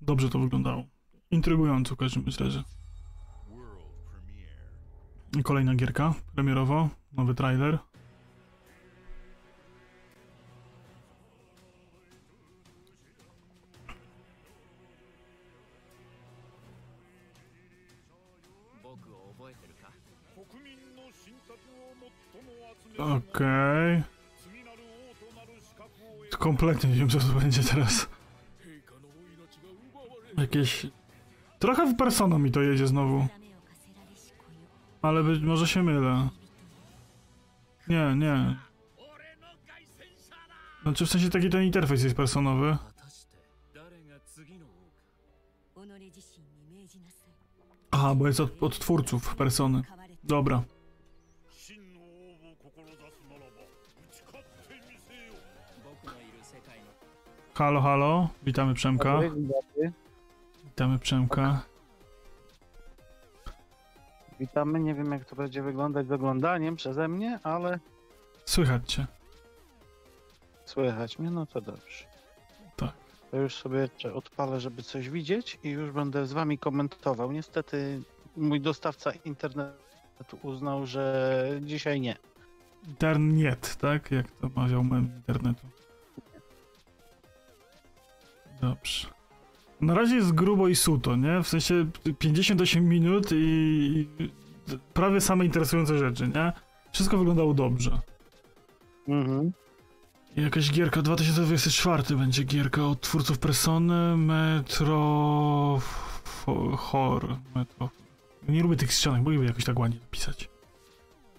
Dobrze to wyglądało. Intrygująco w każdym razie. I Kolejna gierka premierowo, nowy trailer. Okej. Kompletnie nie wiem, co to będzie teraz. Jakieś... Trochę w Persona mi to jedzie znowu. Ale być może się mylę. Nie, nie. Znaczy w sensie taki ten interfejs jest personowy. Aha, bo jest od, od twórców persony. Dobra. Halo, halo. Witamy Przemka. Witamy Przemka. Witamy, nie wiem jak to będzie wyglądać z oglądaniem przeze mnie, ale Słychać cię. słychać mnie, no to dobrze. Tak. To już sobie odpalę, żeby coś widzieć i już będę z wami komentował. Niestety mój dostawca internetu uznał, że dzisiaj nie. Internet, tak? Jak to mawiał mem internetu. Dobrze. Na razie jest grubo i suto, nie? W sensie 58 minut i, i prawie same interesujące rzeczy, nie? Wszystko wyglądało dobrze. Mhm. Jakaś gierka 2024 będzie gierka od twórców Persony Metro Fo- Hor Metro. Nie lubię tych ścianek, mogliby jakoś tak ładnie napisać.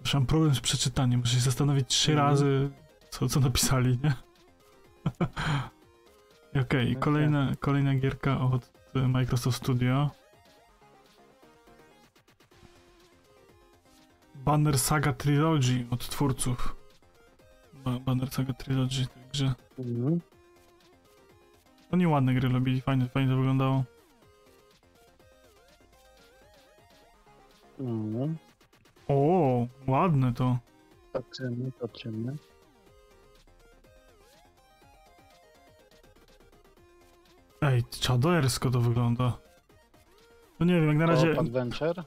Już mam problem z przeczytaniem, muszę się zastanowić trzy Mhm. razy, co, co napisali, nie? Okej, kolejna, kolejna gierka od e, Microsoft Studio. Banner Saga Trilogy od twórców. Ba- Banner Saga Trilogy, także. Mhm. To nieładne gry robili, fajnie, fajnie to wyglądało. Mhm. O, ładne to. Patrzymy, patrzymy. Ej, czadersko to wygląda. No nie wiem, jak na razie. Adventure.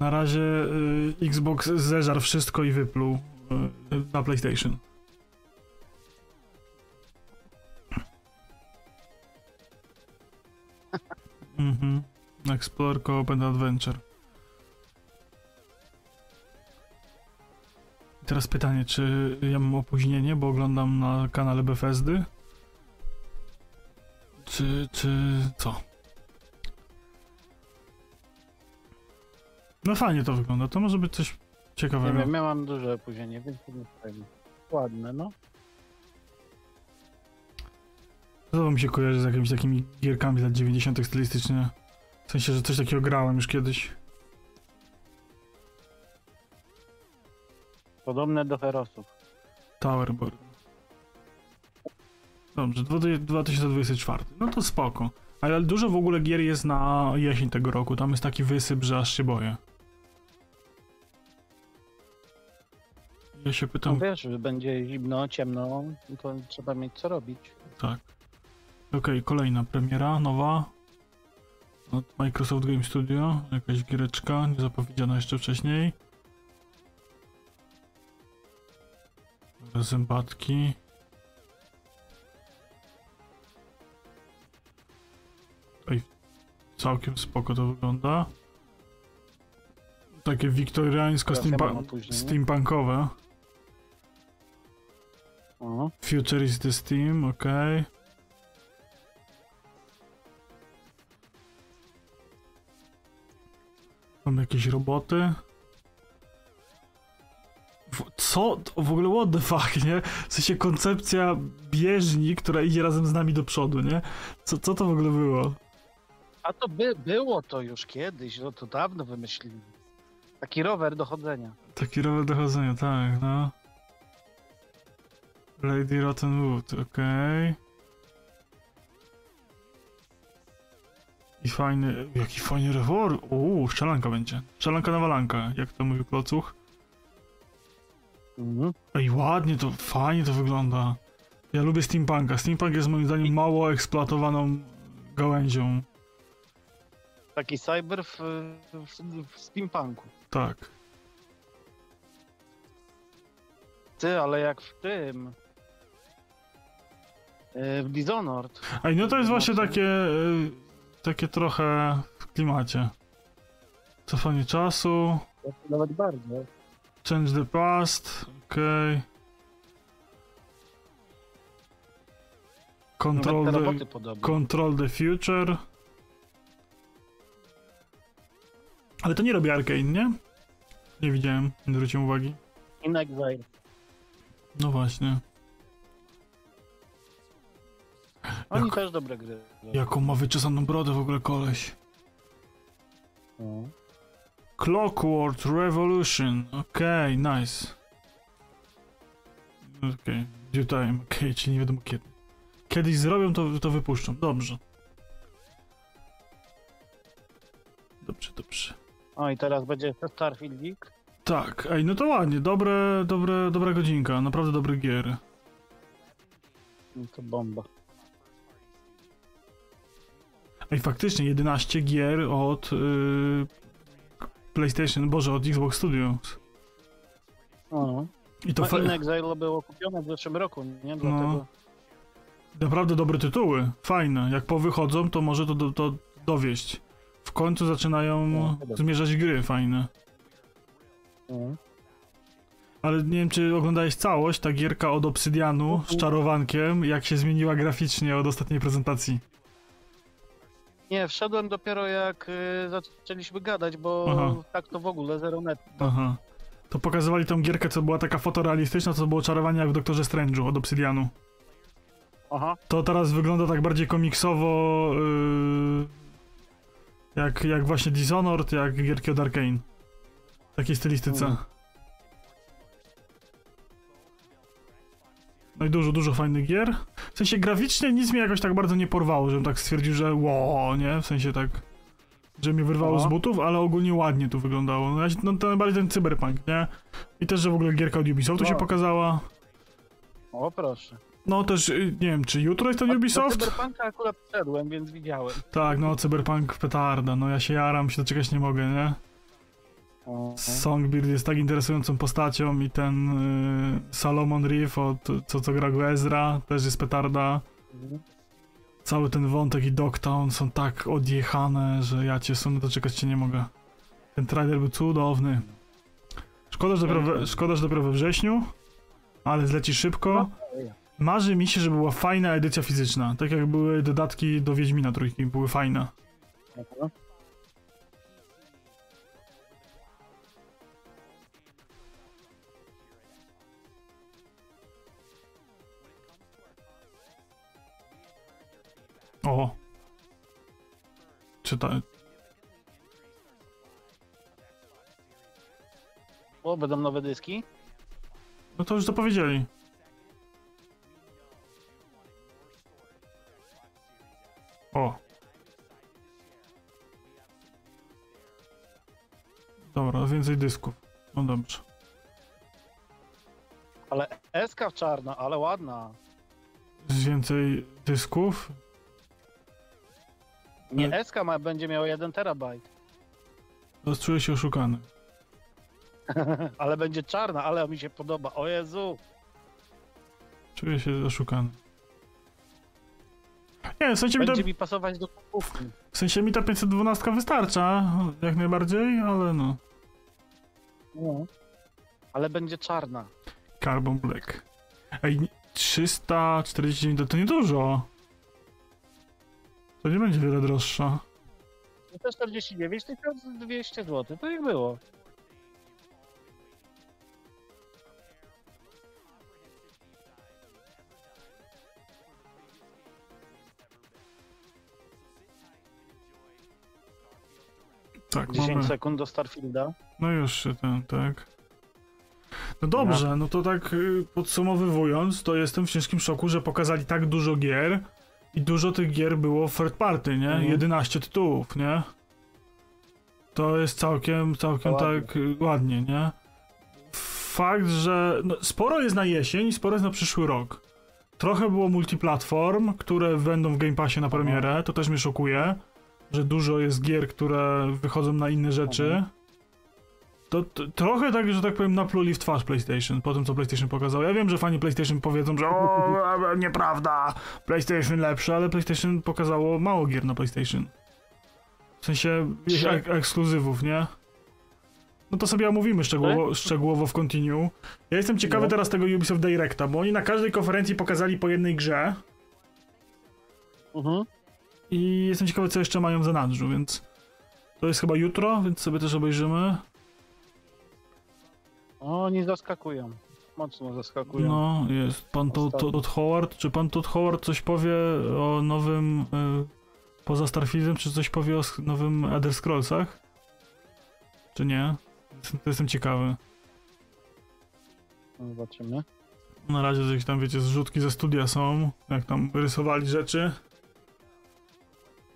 Na razie y, Xbox zeżarł wszystko i wypluł y, na PlayStation. Mhm. Explore Coop and Adventure. I Teraz pytanie, czy ja mam opóźnienie, bo oglądam na kanale Bethesdy? Czy, czy co? No fajnie to wygląda, to może być coś Nie ciekawego. wiem, ja mam duże opóźnienie, więc to nie fajnie. Ładne, no. To mi się kojarzy z jakimiś takimi gierkami lat 90. stylistycznie. W sensie, że coś takiego grałem już kiedyś. Podobne do Herosów. Towerborn. Dobrze, dwa- 2024. No to spoko. Ale dużo w ogóle gier jest na jesień tego roku. Tam jest taki wysyp, że aż się boję. Ja się No pytam. wiesz, że będzie zimno, ciemno, to trzeba mieć co robić. Tak. Okej, kolejna premiera, nowa. Od Microsoft Game Studio. Jakaś giereczka, nie zapowiedziana jeszcze wcześniej. Zębatki. Ej, całkiem spoko to wygląda. Takie wiktoriańsko Teraz ja mam steampa- opóźnienie. steampunkowe. O. Future is the Steam, okej. Mam jakieś roboty. Co? To W ogóle what the fuck, nie? W sensie koncepcja bieżni, która idzie razem z nami do przodu, nie? Co, co to w ogóle było? A to by, było to już kiedyś, no to dawno wymyślili. Taki rower do chodzenia. Taki rower dochodzenia, tak, no. Lady Rottenwood, okej. I fajny, jaki fajny rewolwer. Uuu, strzelanka będzie. Strzelanka na walanka, jak to mówił Klocuch. Mhm. Ej, ładnie to, fajnie to wygląda. Ja lubię steampunka. Steampunk jest moim zdaniem mało eksploatowaną gałęzią. Taki cyber w, w, w steampunku. Tak. Ty, ale jak w tym... e, W Dishonored. Ej, no to jest właśnie takie, y, takie trochę w klimacie. Cofanie czasu, Nawet bardzo. change the past, okej. Control Nawet te the, control the future. Ale to nie robi Arkane, nie? Nie widziałem, nie zwróciłem uwagi. In Exile. No właśnie. Oni Jak- też dobre gry. Jaką ma wyczesaną brodę w ogóle koleś. No. Clockwork Revolution. Okej, nice. Okej, due time. Okej, czyli nie wiadomo kiedy. Kiedyś zrobią, to, to wypuszczą. Dobrze. Dobrze, dobrze. O i teraz będzie Starfieldik. Tak, ej, no to ładnie. Dobre, dobre, dobra godzinka. Naprawdę dobry gier. No to bomba. Ej, faktycznie 11 gier od yy, PlayStation, boże, od Xbox Studios. O. I to no, fa- Exile było kupione w zeszłym roku, nie? Dlatego... No. Naprawdę dobre tytuły, fajne. Jak powychodzą, to może to, do, to dowieść. W końcu zaczynają No, dobra. zmierzać gry fajne. No. Ale nie wiem, czy oglądałeś całość, ta gierka od Obsydianu z czarowankiem, jak się zmieniła graficznie od ostatniej prezentacji. Nie, wszedłem dopiero jak y, zaczęliśmy gadać, bo Aha. tak to w ogóle zero net. Aha. To pokazywali tą gierkę, co była taka fotorealistyczna, co było czarowanie jak w Doktorze Strange'u od Obsydianu. Aha. To teraz wygląda tak bardziej komiksowo, yy, jak, jak właśnie Dishonored, jak gierki od Arkane. W takiej stylistyce. No i dużo, dużo fajnych gier. W sensie graficznie nic mnie jakoś tak bardzo nie porwało, żebym tak stwierdził, że ło, nie? W sensie tak, że mnie wyrwało z butów, ale ogólnie ładnie tu wyglądało. No, no to najbardziej ten cyberpunk, nie? I też, że w ogóle gierka od Ubisoftu się No. pokazała. O proszę. No też, y, nie wiem, czy jutro jest ten Do Ubisoft? Cyberpunka akurat wszedłem, więc widziałem. Tak, no Cyberpunk petarda, no ja się jaram, się doczekać nie mogę, nie? Songbird jest tak interesującą postacią i ten y, Salomon Reef od co, co gra go Ezra też jest petarda. Mhm. Cały ten wątek i Dogtown są tak odjechane, że ja cię sunę doczekać się nie mogę. Ten trailer był cudowny. Szkoda, że dopiero we, szkoda, że dopiero we wrześniu, ale zleci szybko. Marzy mi się, żeby była fajna edycja fizyczna. Tak jak były dodatki do Wiedźmina trójki, były fajne. Aha. O! Czyta... O, będą nowe dyski? No to już to powiedzieli. O. Dobra, więcej dysków. No dobrze. Ale SK w czarno, ale ładna. Z więcej dysków? Nie, SK ma, będzie miał 1 terabajt. Teraz czuję się oszukany. ale będzie czarna, ale mi się podoba. O Jezu. Czuję się oszukany. Nie, w sensie, mi, ta, Będzie mi pasować do kupówki. w sensie mi ta 512 wystarcza, jak najbardziej, ale no. No. Ale będzie czarna. Carbon Black. Ej, 349 to, to nie dużo. To nie będzie wiele droższa. 149 1200 zł, to jak było. Tak, 10 mamy. sekund do Starfielda. No już się ten, tak. No dobrze, no to tak y, podsumowywując, to jestem w ciężkim szoku, że pokazali tak dużo gier i dużo tych gier było w third party, nie? Mhm. 11 tytułów, nie? To jest całkiem, całkiem Ładnie. tak y, ładnie, nie? Fakt, że no, sporo jest na jesień i sporo jest na przyszły rok. Trochę było multiplatform, które będą w Game Passie na premierę, to też mnie szokuje, że dużo jest gier, które wychodzą na inne rzeczy. To, to trochę tak, że tak powiem, napluli w twarz PlayStation po tym, co PlayStation pokazał. Ja wiem, że fani PlayStation powiedzą, że o, nieprawda, PlayStation lepsze, ale PlayStation pokazało mało gier na PlayStation. W sensie ek ekskluzywów, nie? No to sobie omówimy szczegółowo, szczegółowo w continue. Ja jestem ciekawy No. teraz tego Ubisoft Directa, bo oni na każdej konferencji pokazali po jednej grze. Mhm. I jestem ciekawy, co jeszcze mają w zanadrzu, więc to jest chyba jutro, więc sobie też obejrzymy. O, oni zaskakują. Mocno zaskakują. No, jest pan Todd, Howard. Czy pan Todd Howard coś powie o nowym, y, poza Starfieldem, czy coś powie o nowym Elder Scrollsach? Czy nie? Jestem, to jestem ciekawy. No, Zobaczymy. Na razie jakieś tam, wiecie, zrzutki ze studia są, jak tam rysowali rzeczy.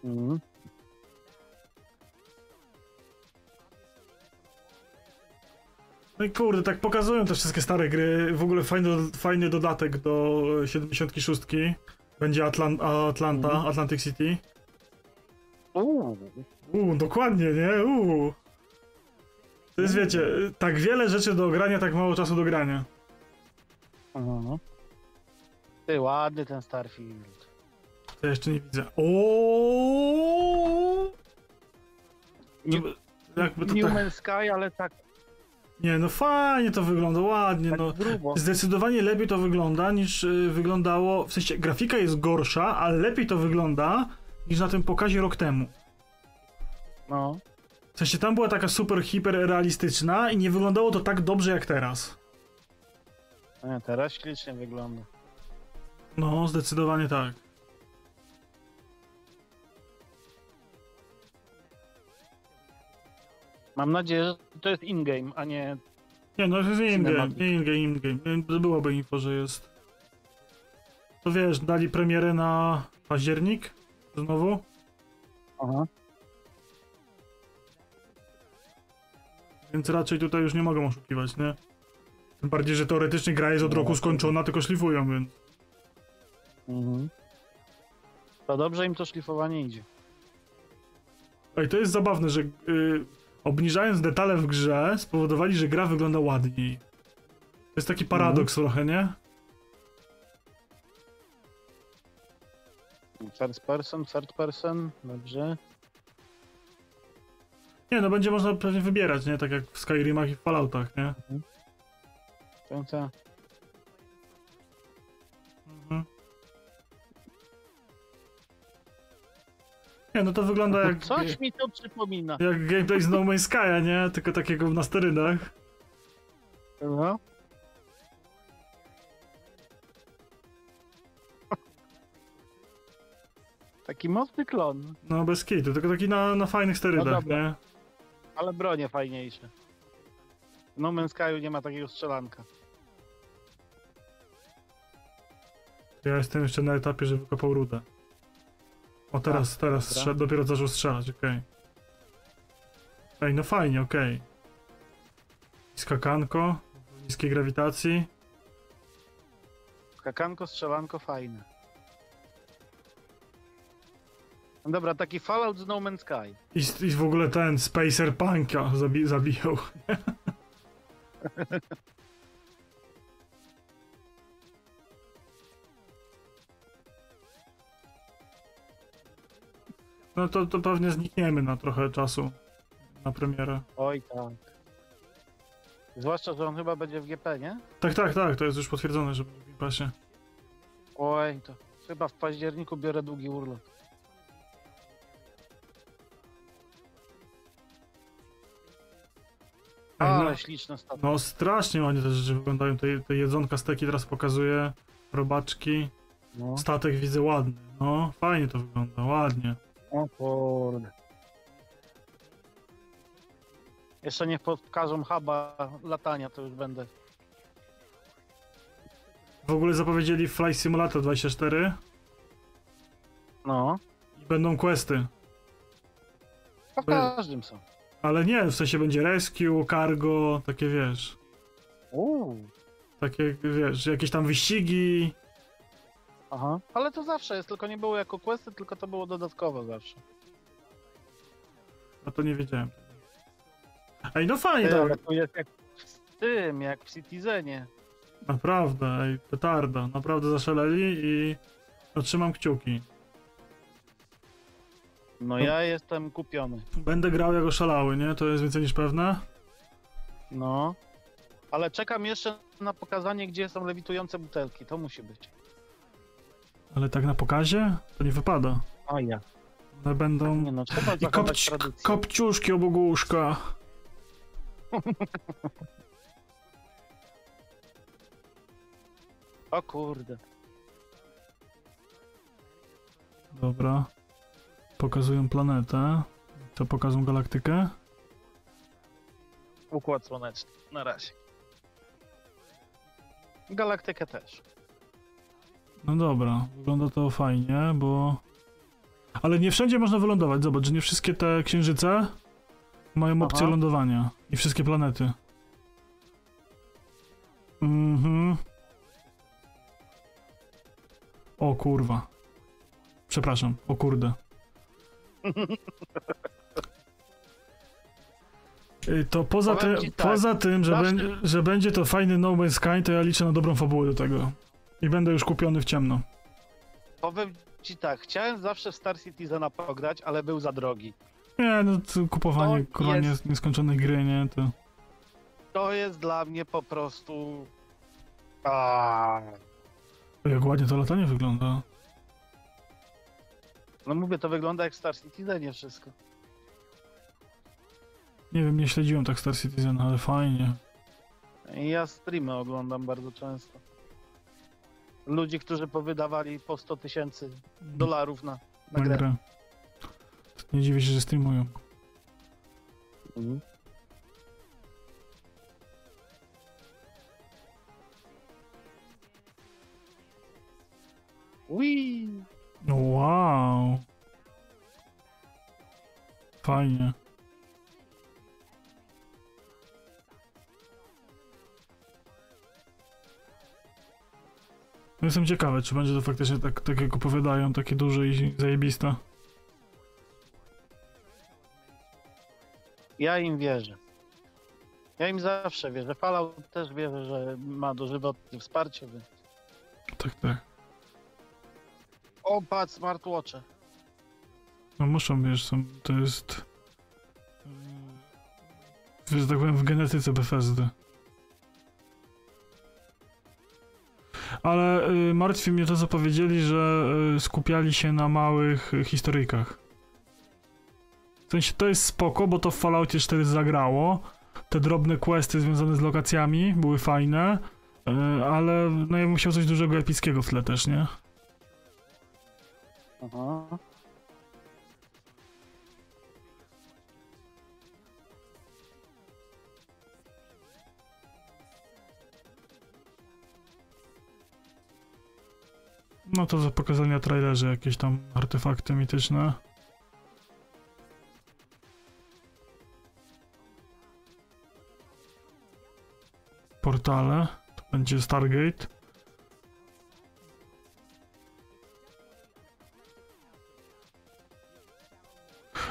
Mhm. No i kurde, tak pokazują te wszystkie stare gry. W ogóle fajny, fajny dodatek do e, 76. Będzie Atlan Atlanta, Mhm. Atlantic City. Uuu. Dokładnie, nie? Uuu. To jest, wiecie, tak wiele rzeczy do grania, tak mało czasu do grania. Mhm. Ty, ładny ten Starfield. To jeszcze nie widzę. Ooo! Żeby- Jakby to New tak... Man's Sky, ale tak Nie, no fajnie to wygląda, ładnie, no. grubo. Zdecydowanie lepiej to wygląda niż y, wyglądało, w sensie grafika jest gorsza, ale lepiej to wygląda niż na tym pokazie rok temu. No. W sensie tam była taka super, hiper realistyczna i nie wyglądało to tak dobrze jak teraz. Nie, teraz ślicznie wygląda. No, zdecydowanie tak. Mam nadzieję, że to jest in-game, a nie... Nie, no to jest in-game, in-game, in-game. Byłoby info, że jest. To wiesz, dali premierę na październik? Znowu? Aha. Więc raczej tutaj już nie mogą oszukiwać, nie? Tym bardziej, że teoretycznie gra jest od No, roku skończona, tylko szlifują, więc... Mhm. To dobrze im to szlifowanie idzie. Ej, to jest zabawne, że y, obniżając detale w grze spowodowali, że gra wygląda ładniej. To jest taki paradoks trochę, nie? First person, third person, dobrze. Nie, no będzie można pewnie wybierać, nie? Tak jak w Skyrimach i w Falloutach, nie? Mhm. Nie, no to wygląda jak... Coś mi to przypomina. Jak gameplay z No Man's Sky'a, nie? Tylko takiego na sterydach. No. Taki mocny klon, No bez kitu, tylko taki na, na fajnych sterydach, dobra. nie? ale bronie fajniejsze. W No Man's Sky'u nie ma takiego strzelanka. Ja jestem jeszcze na etapie, że wykopał rudę. O, teraz, teraz dobra. dopiero zaczął strzelać, okej. Ej, no fajnie, okej. Skakanko, w niskiej grawitacji. Skakanko, strzelanko fajne. No dobra, taki Fallout z No Man's Sky. I, I w ogóle ten Spacer Punka zabi zabijał. No to, to pewnie znikniemy na trochę czasu na premierę. Oj tak. Zwłaszcza, że on chyba będzie w GP, nie? Tak, tak, tak, to jest już potwierdzone, że będzie w Game Passie. Oj, to chyba w październiku biorę długi urlop. Ej, Ale no, śliczne staty. no strasznie ładnie te rzeczy wyglądają. Te, te jedzonka steki teraz pokazuje, robaczki. No. Statek widzę ładny. No, fajnie to wygląda, ładnie. O kurde. Jeszcze niech pokażą huba latania, to już będę. W ogóle zapowiedzieli Flight Simulator 24 No. i będą questy. A w każdym są. Ale nie, w sensie będzie rescue, cargo, takie wiesz. Uuu. Takie wiesz, jakieś tam wyścigi. Aha. Ale to zawsze jest, tylko nie było jako questy, tylko to było dodatkowo zawsze. A to nie wiedziałem. Ej, no fajnie, Ty, ale tak. to jest jak w tym, jak w Citizenie. Naprawdę, ej, petarda. Naprawdę zaszaleli i no, trzymam kciuki. No ja jestem kupiony. Będę grał jak oszalały, nie? To jest więcej niż pewne. No. Ale czekam jeszcze na pokazanie, gdzie są lewitujące butelki. To musi być. Ale tak na pokazie? To nie wypada. O ja. One będą... Nie no, trzeba I tradycję. kopciuszki obok łóżka. O kurde. Dobra. Pokazują planetę. To pokażą galaktykę. Układ słoneczny. Na razie. Galaktykę też. No dobra, wygląda to fajnie, bo... Ale nie wszędzie można wylądować. Zobacz, że nie wszystkie te księżyce mają opcję Aha. lądowania. I wszystkie planety. Mhm. O kurwa. Przepraszam, o kurde. Y, To poza, ty, tak, poza tym, że, będzie, że będzie to fajny No Man's Sky, to ja liczę na dobrą fabułę do tego. I będę już kupiony w ciemno. Powiem ci tak, chciałem zawsze w Star Citizena pograć, ale był za drogi. Nie, no to kupowanie To kurwa jest- nieskończonej gry, nie? To... To jest dla mnie po prostu... A, Jak ładnie to latanie wygląda. No mówię, to wygląda jak Star Citizenie wszystko. Nie wiem, nie śledziłem tak Star Citizen, ale fajnie. Ja streamy oglądam bardzo często. Ludzi, którzy powydawali po 100 tysięcy dolarów na, na Na grę. nie dziwię się, że streamują. Mhm. Wow. Fajnie. No Jestem ciekawy, czy będzie to faktycznie tak, tak jak opowiadają, takie duże i zajebiste. Ja im wierzę. Ja im zawsze wierzę. Fallout też wierzę, że ma dożywotnie wsparcie. Więc... Tak, tak. O, patrz, smartwatche. No muszą, wiesz, są, to jest... yy, Że tak powiem, w genetyce Bethesdy. Ale y, martwi mnie to, co powiedzieli, że y, skupiali się na małych y, historyjkach. W sensie to jest spoko, bo to w Falloutie 4 zagrało. Te drobne questy związane z lokacjami były fajne, ale no ja bym chciał coś dużego epickiego w tle też, nie? Aha. No to za pokazania trailerze jakieś tam artefakty mityczne. Portale. To będzie Stargate.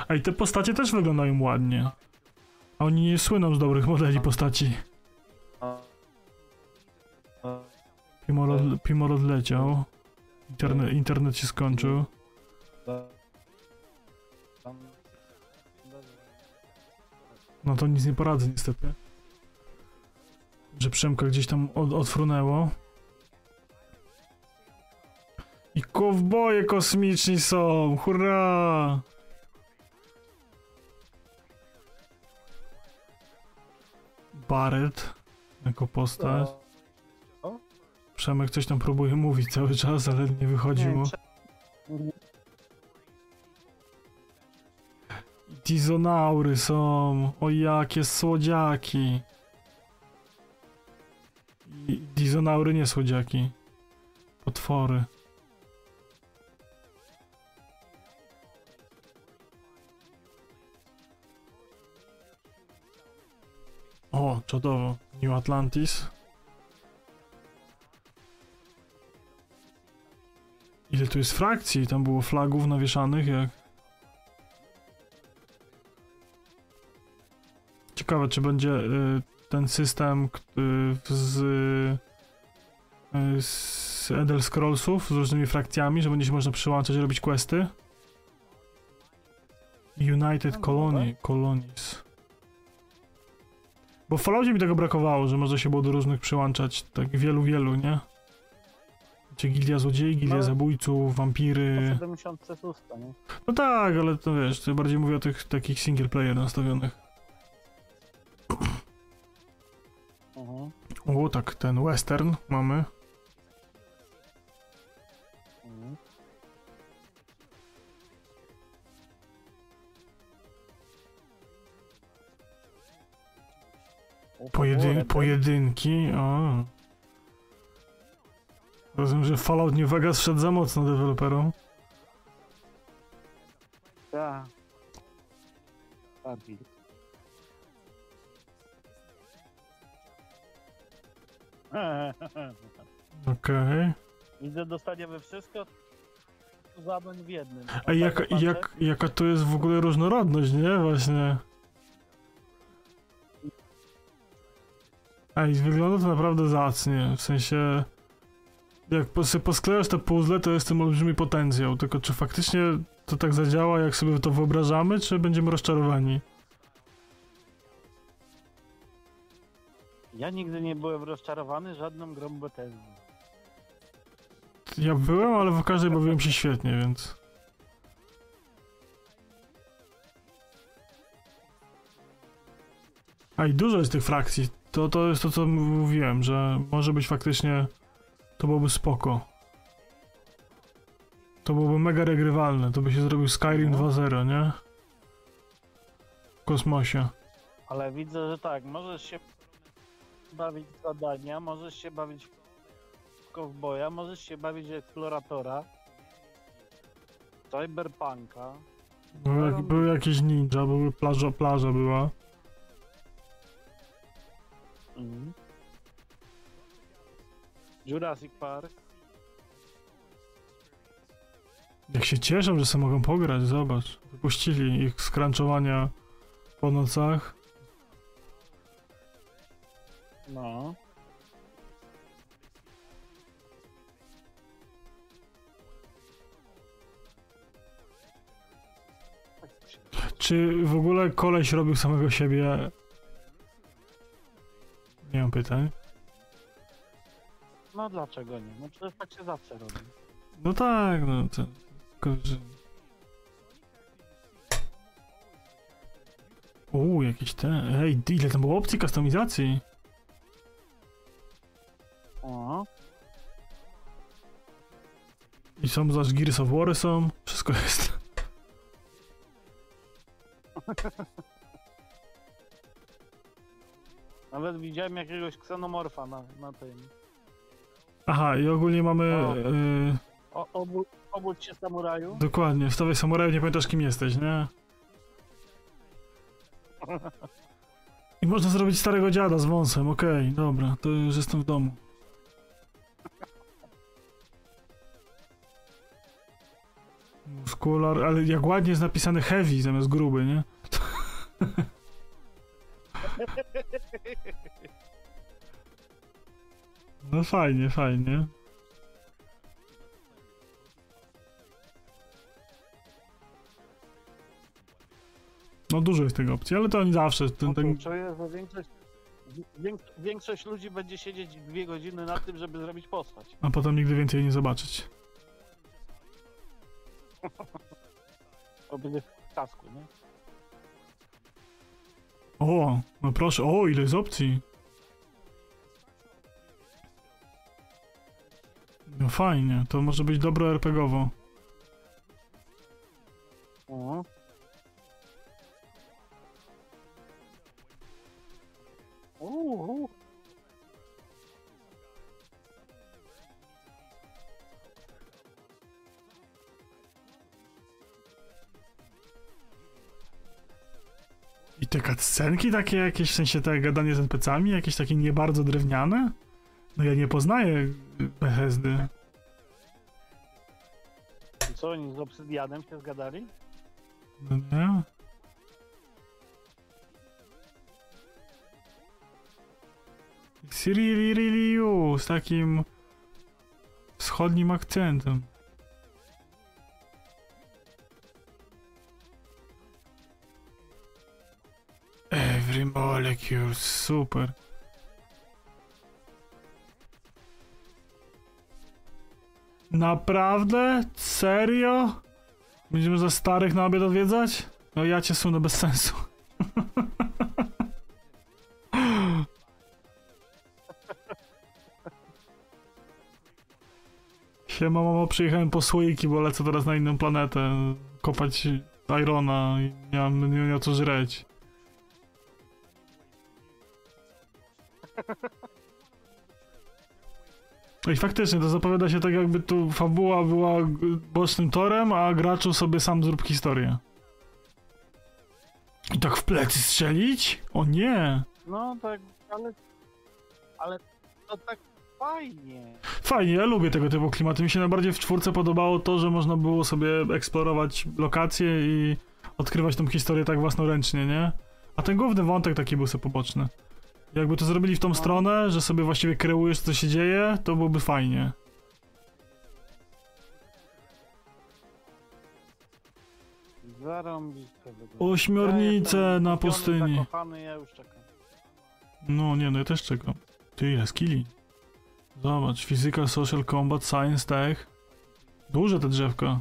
A i te postacie też wyglądają ładnie. A oni nie słyną z dobrych modeli postaci. Pimor, od, Pimor odleciał. Interne, internet się skończył. No to nic nie poradzę niestety. Że Przemka gdzieś tam od, odfrunęło. I kowboje kosmiczni są! Hurra! Barret jako postać. Przemek coś tam próbuje mówić cały czas, ale nie wychodzi mu. są. O jakie słodziaki. Dizonaury nie słodziaki. Potwory. O, czadowo. New Atlantis. Ile tu jest frakcji? Tam było flagów nawieszanych, jak... Ciekawe, czy będzie y, ten system y, z, y, z Elder Scrollsów z różnymi frakcjami, że będzie się można przyłączać i robić questy? United Colony, Colonies. Bo w Falloutie mi tego brakowało, że można się było do różnych przyłączać, tak wielu, wielu, nie? Czy gildia złodziei, gildia No. zabójców, wampiry... 70 cesusta, nie? No tak, ale to wiesz, to bardziej mówię o tych takich single player nastawionych. Mhm. O, tak, ten western mamy. Mhm. Pojedyn pojedynki, o. Rozumiem, że Fallout New Vegas wszedł za mocno deweloperom. Tak. Starfield. Okej. Widzę, dostaniemy wszystko zadań w jednym. A jaka, jak, jaka to jest w ogóle różnorodność, nie? Właśnie. Ej, wygląda to naprawdę zacnie, w sensie... Jak sobie posklejasz te puzzle, to jest ten olbrzymi potencjał, tylko czy faktycznie to tak zadziała, jak sobie to wyobrażamy, czy będziemy rozczarowani? Ja nigdy nie byłem rozczarowany żadną grą Bethesdy. Ja byłem, ale w każdej bawiłem się świetnie, więc... A i dużo jest tych frakcji. To, to jest to, co mówiłem, że może być faktycznie... To byłoby spoko. To byłoby mega regrywalne. To by się zrobił Skyrim 2.0, nie? W kosmosie. Ale widzę, że tak, możesz się bawić w zadania, możesz się bawić w kowboja, możesz się bawić w eksploratora, cyberpunka. Był, jak, był jakiś ninja, były plaża, plaża była. Mhm. Jurassic Park. Jak się cieszą, że sobie mogą pograć, zobacz. Wypuścili ich z crunchowania po nocach. No. Czy w ogóle koleś robił samego siebie? Nie mam pytań. No dlaczego nie? No przecież tak się zawsze robi. No tak, no to... Tylko, że... Uuu, jakieś te... Ej, ile tam było opcji kustomizacji? O. I są zaś Gears of War są, wszystko jest. Nawet widziałem jakiegoś ksenomorfa na, na tym. Aha, i ogólnie mamy... O. y, O, obudź, obudź się samuraju. dokładnie, w Stawie Samuraju nie pamiętasz kim jesteś, nie? I można zrobić starego dziada z wąsem, okej, dobra, to już jestem w domu. Muskular, ale jak ładnie jest napisane heavy zamiast gruby, nie? No fajnie, fajnie. No dużo jest tych opcji, ale to oni zawsze, ten, ten, Czuję, że większość, większość ludzi będzie siedzieć dwie godziny na tym, żeby zrobić postać. a potem nigdy więcej nie zobaczyć. To będzie w kasku, nie? O, no proszę, o, ile jest opcji. No fajnie, to może być dobro RPGowo. O. I te cutscenki takie jakieś, w sensie te gadanie z NPC-ami, jakieś takie nie bardzo drewniane? No ja nie poznaję Bethesdy. Co oni z Obsydianem się zgadali? No nie? You, z takim wschodnim akcentem. Every molecule, super. Naprawdę? Serio? Będziemy za starych na obiad odwiedzać? No ja cię sunę bez sensu. Siema mamo, przyjechałem po słoiki, bo lecę teraz na inną planetę. Kopać Irona i nie mam, nie miał co żreć. No I faktycznie to zapowiada się tak, jakby tu fabuła była bocznym torem, a graczu sobie sam zrób historię. I tak w plecy strzelić? O nie! No tak, ale... Ale to tak fajnie. Fajnie, ja lubię tego typu klimaty. Mi się najbardziej w czwórce podobało to, że można było sobie eksplorować lokacje i odkrywać tą historię tak własnoręcznie, nie? A ten główny wątek taki był sobie poboczny. Jakby to zrobili w tą stronę, że sobie właściwie kreujesz co się dzieje, to byłoby fajnie. Wygląda. Ośmiornice na pustyni. Zakochany, ja już czekam. No nie, no ja też czekam. Ty ile skilli? Zobacz, Physical, Social, Combat, Science, Tech. Duże te drzewka.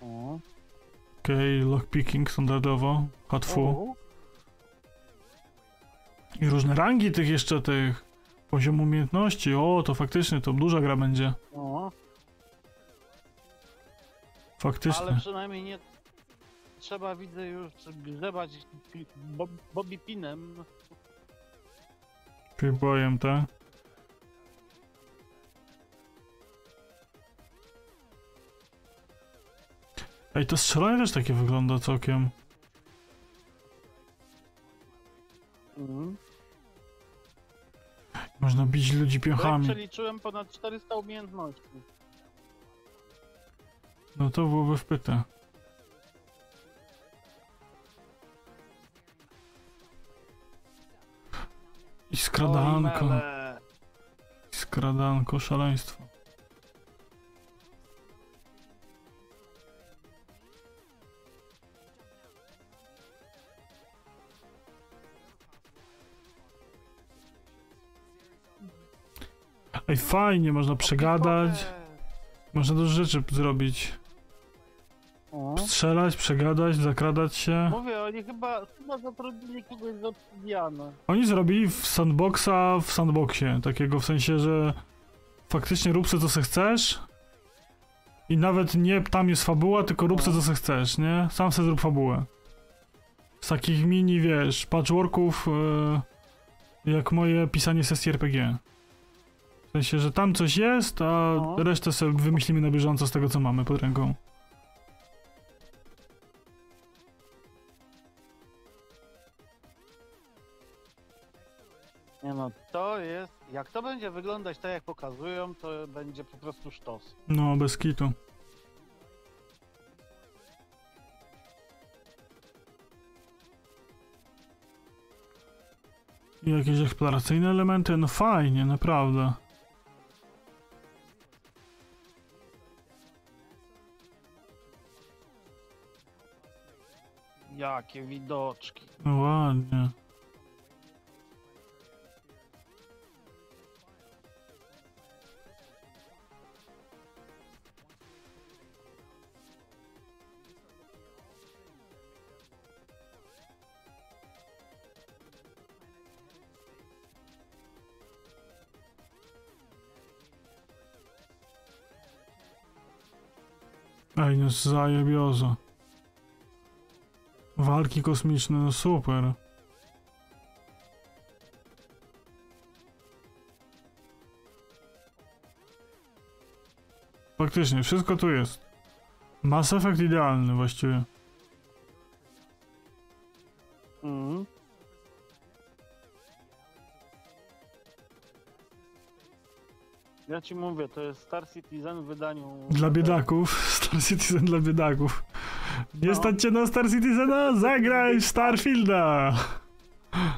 Okej, okay, lockpicking standardowo, hatfu. I różne rangi tych jeszcze, tych poziom umiejętności. O, to faktycznie, to duża gra będzie. O. Faktycznie. Ale przynajmniej nie trzeba, widzę, już grzebać Bob, Bobby Pinem. Playboyem, tak? Ej, to strzelanie też takie wygląda całkiem. Mhm. Można bić ludzi Tak piąchami. przeliczyłem ponad 400 umiejętności. No to byłoby wpyte. I skradanko. I skradanko, szaleństwo. Ej, fajnie, można przegadać. Można dużo rzeczy zrobić. Strzelać, przegadać, zakradać się. Mówię, oni chyba, chyba zatrudnili kogoś z Obsidiana. Oni zrobili w sandboxa w sandboxie. Takiego w sensie, że faktycznie rób sobie co se chcesz. I nawet nie tam jest fabuła, tylko rób sobie co se chcesz, nie? Sam sobie zrób fabułę. Z takich mini, wiesz, patchworków, e, jak moje pisanie sesji RPG. W sensie, że tam coś jest, a resztę sobie wymyślimy na bieżąco z tego, co mamy pod ręką. Nie no, to jest, jak to będzie wyglądać tak jak pokazują, to będzie po prostu sztos. No, bez kitu. I jakieś eksploracyjne elementy? No fajnie, naprawdę. Jakie widoczki. No ładnie. Ej, no zajebiozo. Walki kosmiczne, no super. Faktycznie, wszystko tu jest. Mass Effect idealny właściwie. Mm. Ja ci mówię, to jest Star Citizen w wydaniu... Dla biedaków. Star Citizen dla biedaków. Nie No. stać cię na Star Citizena? Zagraj w Starfielda!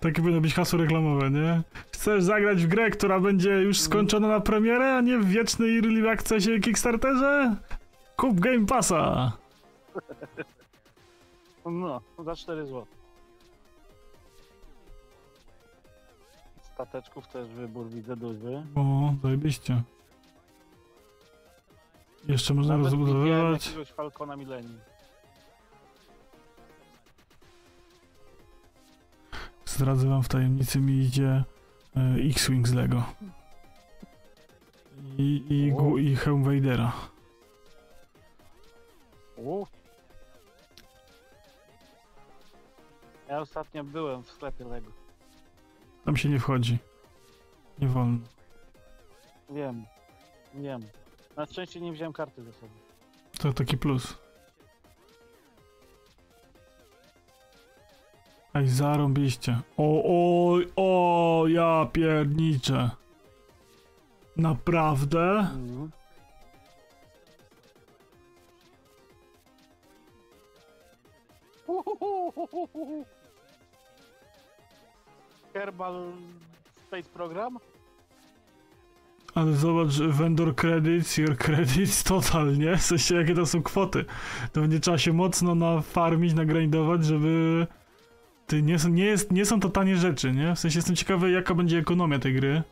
Takie powinno być hasło reklamowe, nie? Chcesz zagrać w grę, która będzie już skończona na premierę, a nie w wiecznej Early Accessie Kickstarterze? Kup Game Passa! No, za 4 zł. Stateczków też wybór widzę duży. O, zajebiście. Jeszcze można Nawet rozbudowywać. jakiegoś Falcona Millennium. Zdradzę wam w tajemnicy, mi idzie e, X-Wing z Lego. I, i, gu- i hełm Vadera. Ja ostatnio byłem w sklepie Lego. Tam się nie wchodzi. Nie wolno. Wiem, wiem. Na szczęście nie wziąłem karty ze sobą. To taki plus. Ej, zarąbiście. O, o, o, ja pierniczę. Naprawdę? Kerbal Space Program? Ale zobacz, vendor credits, your credits, total, nie? W sensie, jakie to są kwoty. To będzie trzeba się mocno nafarmić, nagrindować, żeby... Ty, nie, są- nie, jest, nie są to tanie rzeczy, nie? W sensie jestem ciekawy, jaka będzie ekonomia tej gry.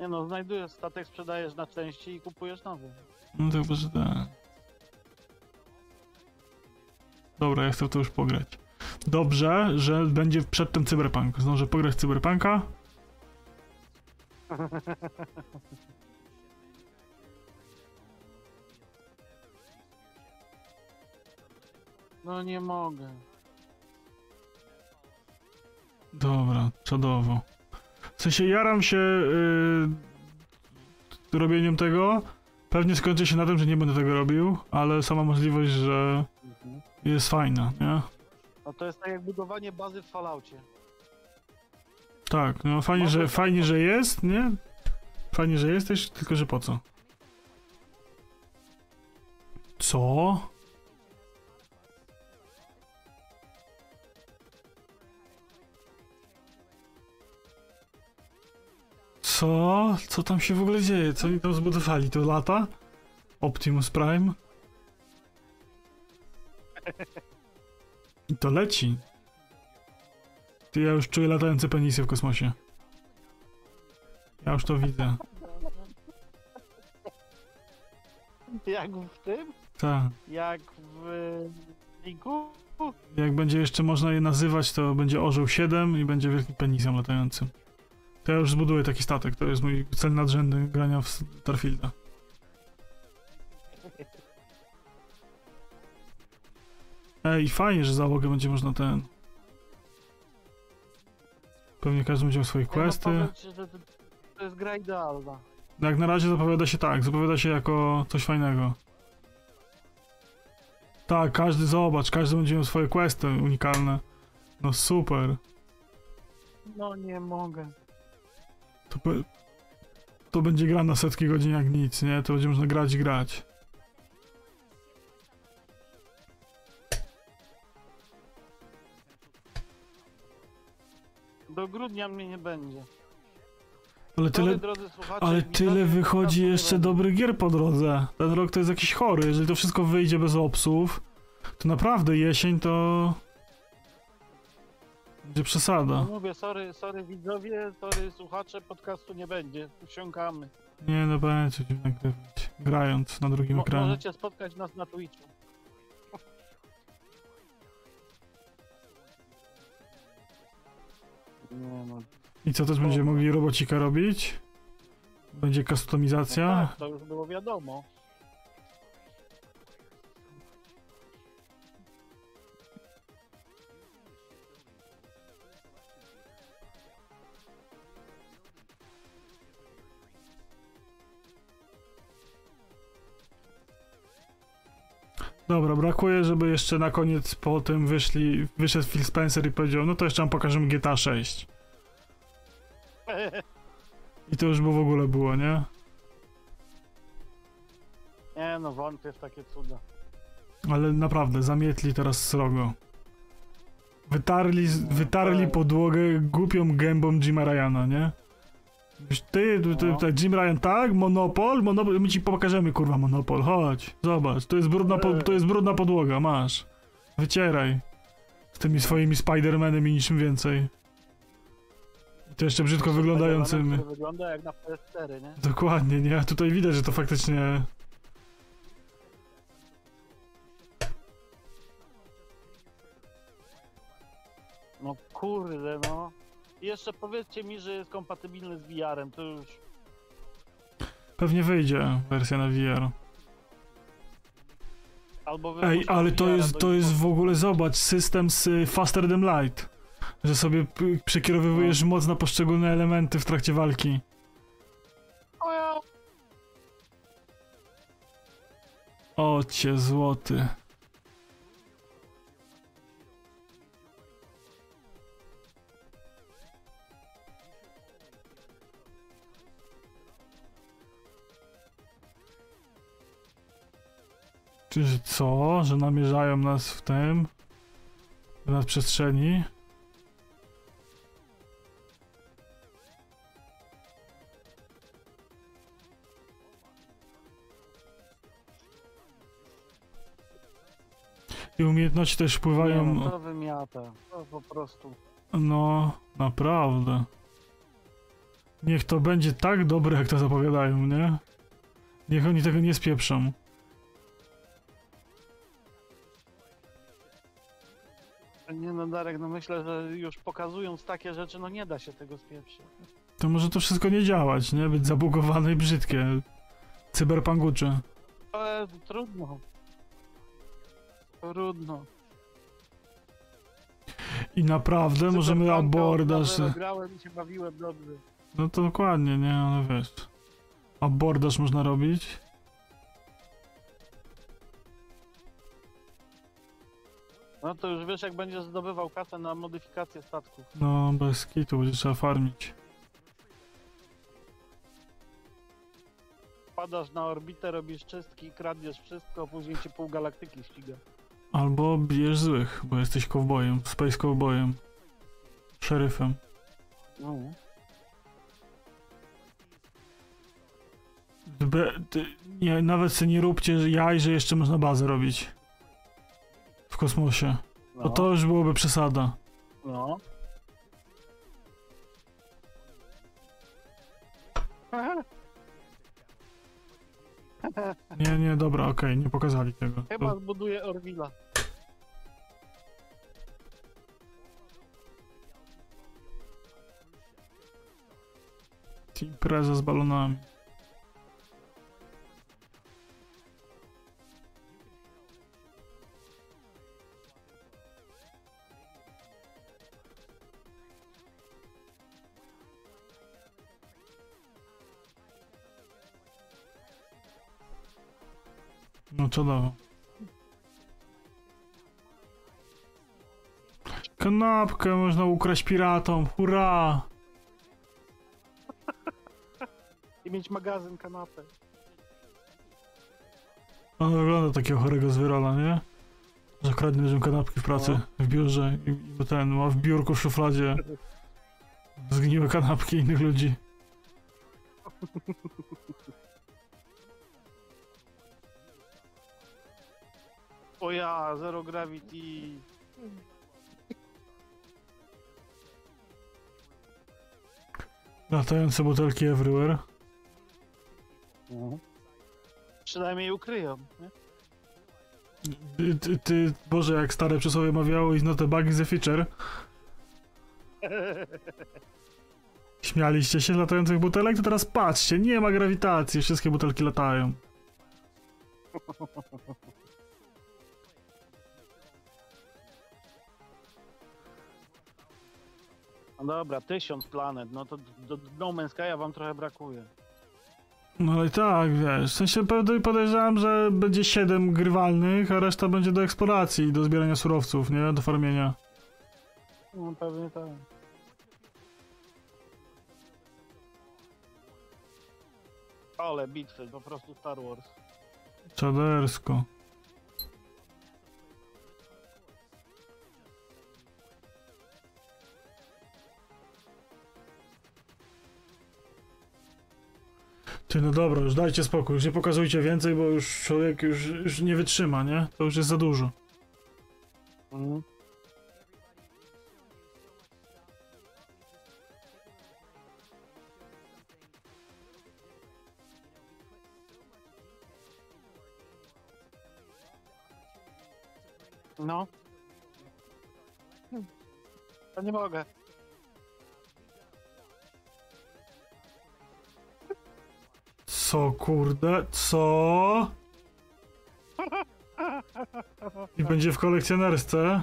Nie no, znajdujesz statek, sprzedajesz na części i kupujesz nowy. No to chyba, że tak. Dobra, ja chcę to już pograć. Dobrze, że będzie przedtem Cyberpunk. Zdążę pograć Cyberpunka. No nie mogę. Dobra, czadowo. W sensie jaram się yy, robieniem tego. Pewnie skończy się na tym, że nie będę tego robił, ale sama możliwość, że jest fajna, nie? No to jest tak jak budowanie bazy w Falloutie. Tak, no fajnie, że, fajnie, że jest, nie? Fajnie, że jesteś, tylko że po co? Co? Co? Co tam się w ogóle dzieje? Co oni tam zbudowali? To lata? Optimus Prime? I to leci. Ty, ja już czuję latające penisy w kosmosie. Ja już to widzę. Jak w tym? Tak. Jak w Linku? Jak będzie jeszcze można je nazywać, to będzie Orzeł 7 i będzie wielkim penisem latającym. To ja już zbuduję taki statek, to jest mój cel nadrzędny grania w Starfielda. Ej, fajnie, że załogę będzie można ten... Pewnie każdy będzie miał swoje questy. Ja że to, jest gra idealna. Jak na razie zapowiada się tak, zapowiada się jako coś fajnego. Tak, każdy zobacz, każdy będzie miał swoje questy unikalne. No super. No nie mogę. To, to będzie gra na setki godzin jak nic, nie? To będzie można grać i grać. Do grudnia mnie nie będzie. Ale tyle, ale tyle wychodzi jeszcze dobrych gier po drodze. Ten rok to jest jakiś chory. Jeżeli to wszystko wyjdzie bez opsów, to naprawdę jesień to... Będzie przesada. No mówię, sorry, sorry widzowie, sorry słuchacze, podcastu nie będzie. Wsiąkamy. Nie, no będzie nagrywać. Grając na drugim Mo- ekranie. możecie spotkać nas na Twitchu. Nie no. I co, też będziemy mogli robocika robić? Będzie kustomizacja? Tak, to już było wiadomo. Dobra, brakuje, żeby jeszcze na koniec po tym wyszli, wyszedł Phil Spencer i powiedział, no to jeszcze wam pokażemy GTA 6. I to już by w ogóle było, nie? Nie no, wątpię w takie cuda. Ale naprawdę, zamietli teraz srogo. Wytarli, wytarli podłogę głupią gębą Jima Ryana, nie? Ty, ty, ty, No. ty, Jim Ryan, tak? Monopol? Monopol? My ci pokażemy, kurwa, monopol. Chodź, zobacz. To jest brudna, po, to jest brudna podłoga, masz. Wycieraj. Z tymi swoimi Spider-Manem i niczym więcej. I to jeszcze brzydko wyglądającym. To wygląda jak na PS4, nie? Dokładnie, nie? Tutaj widać, że to faktycznie... No kurde, no. I jeszcze powiedzcie mi, że jest kompatybilny z VR-em, to już... Pewnie wyjdzie wersja na VR. Albo Ej, ale to jest, to jest w ogóle, zobacz, system z y, Faster Than Light. Że sobie przekierowywujesz moc na poszczególne elementy w trakcie walki. O cię złoty. Że co? Że namierzają nas w tym? W nadprzestrzeni? I umiejętności też wpływają. Nie, no to wymiata. To po prostu. No, naprawdę. Niech to będzie tak dobre, jak to zapowiadają, nie? Niech oni tego nie spieprzą. No Darek, no myślę, że już pokazując takie rzeczy, no nie da się tego spieprzyć. To może to wszystko nie działać, nie? Być zabugowane i brzydkie. Cyberpungucze. Ale trudno. Trudno. I naprawdę możemy abordaż... Grałem i się bawiłem dobrze. No to dokładnie, nie? Ale wiesz... Abordaż można robić. No to już wiesz, jak będziesz zdobywał kasę na modyfikację statków. No, bez kitu, będzie trzeba farmić. Wpadasz na orbitę, robisz czystki, kradniesz wszystko, później cię pół galaktyki ściga. Albo bijesz złych, bo jesteś kowbojem, space kowbojem. Szeryfem. No. Be, ty, nie, nawet sobie nie róbcie jaj, że jeszcze można bazę robić. Kosmosie. Bo No. to już byłoby przesada. No. Nie, nie, dobra, okej, nie pokazali tego. Chyba To, zbuduję Orwilla. impreza z balonami. No czadowo. Kanapkę można ukraść piratom, hurra! I mieć magazyn kanapę. On wygląda takiego chorego zwyrola, nie? Że kradnie ludziom kanapki w pracy, w biurze i, i ten ma w biurku w szufladzie zgniłe kanapki innych ludzi. O ja, Zero Gravity. Latające butelki everywhere. Mhm. Przynajmniej ukryją, nie? Ty, ty, ty, Boże, jak stare przysłowie mawiało, is not a bug, is a feature. Śmialiście się z latających butelek? To teraz patrzcie, nie ma grawitacji, wszystkie butelki latają. No dobra, tysiąc planet, no to do No Man's Sky'a wam trochę brakuje. No ale tak, wiesz, w sensie podejrzewam, że będzie siedem grywalnych, a reszta będzie do eksploracji i do zbierania surowców, nie? Do farmienia. No pewnie tak. Ale bitwy, po prostu Star Wars. Czadersko. Ty, no dobra, już dajcie spokój, już nie pokazujcie więcej, bo już człowiek już, już nie wytrzyma, nie? To już jest za dużo. No. To nie mogę. Co kurde, co? I będzie w kolekcjonerce?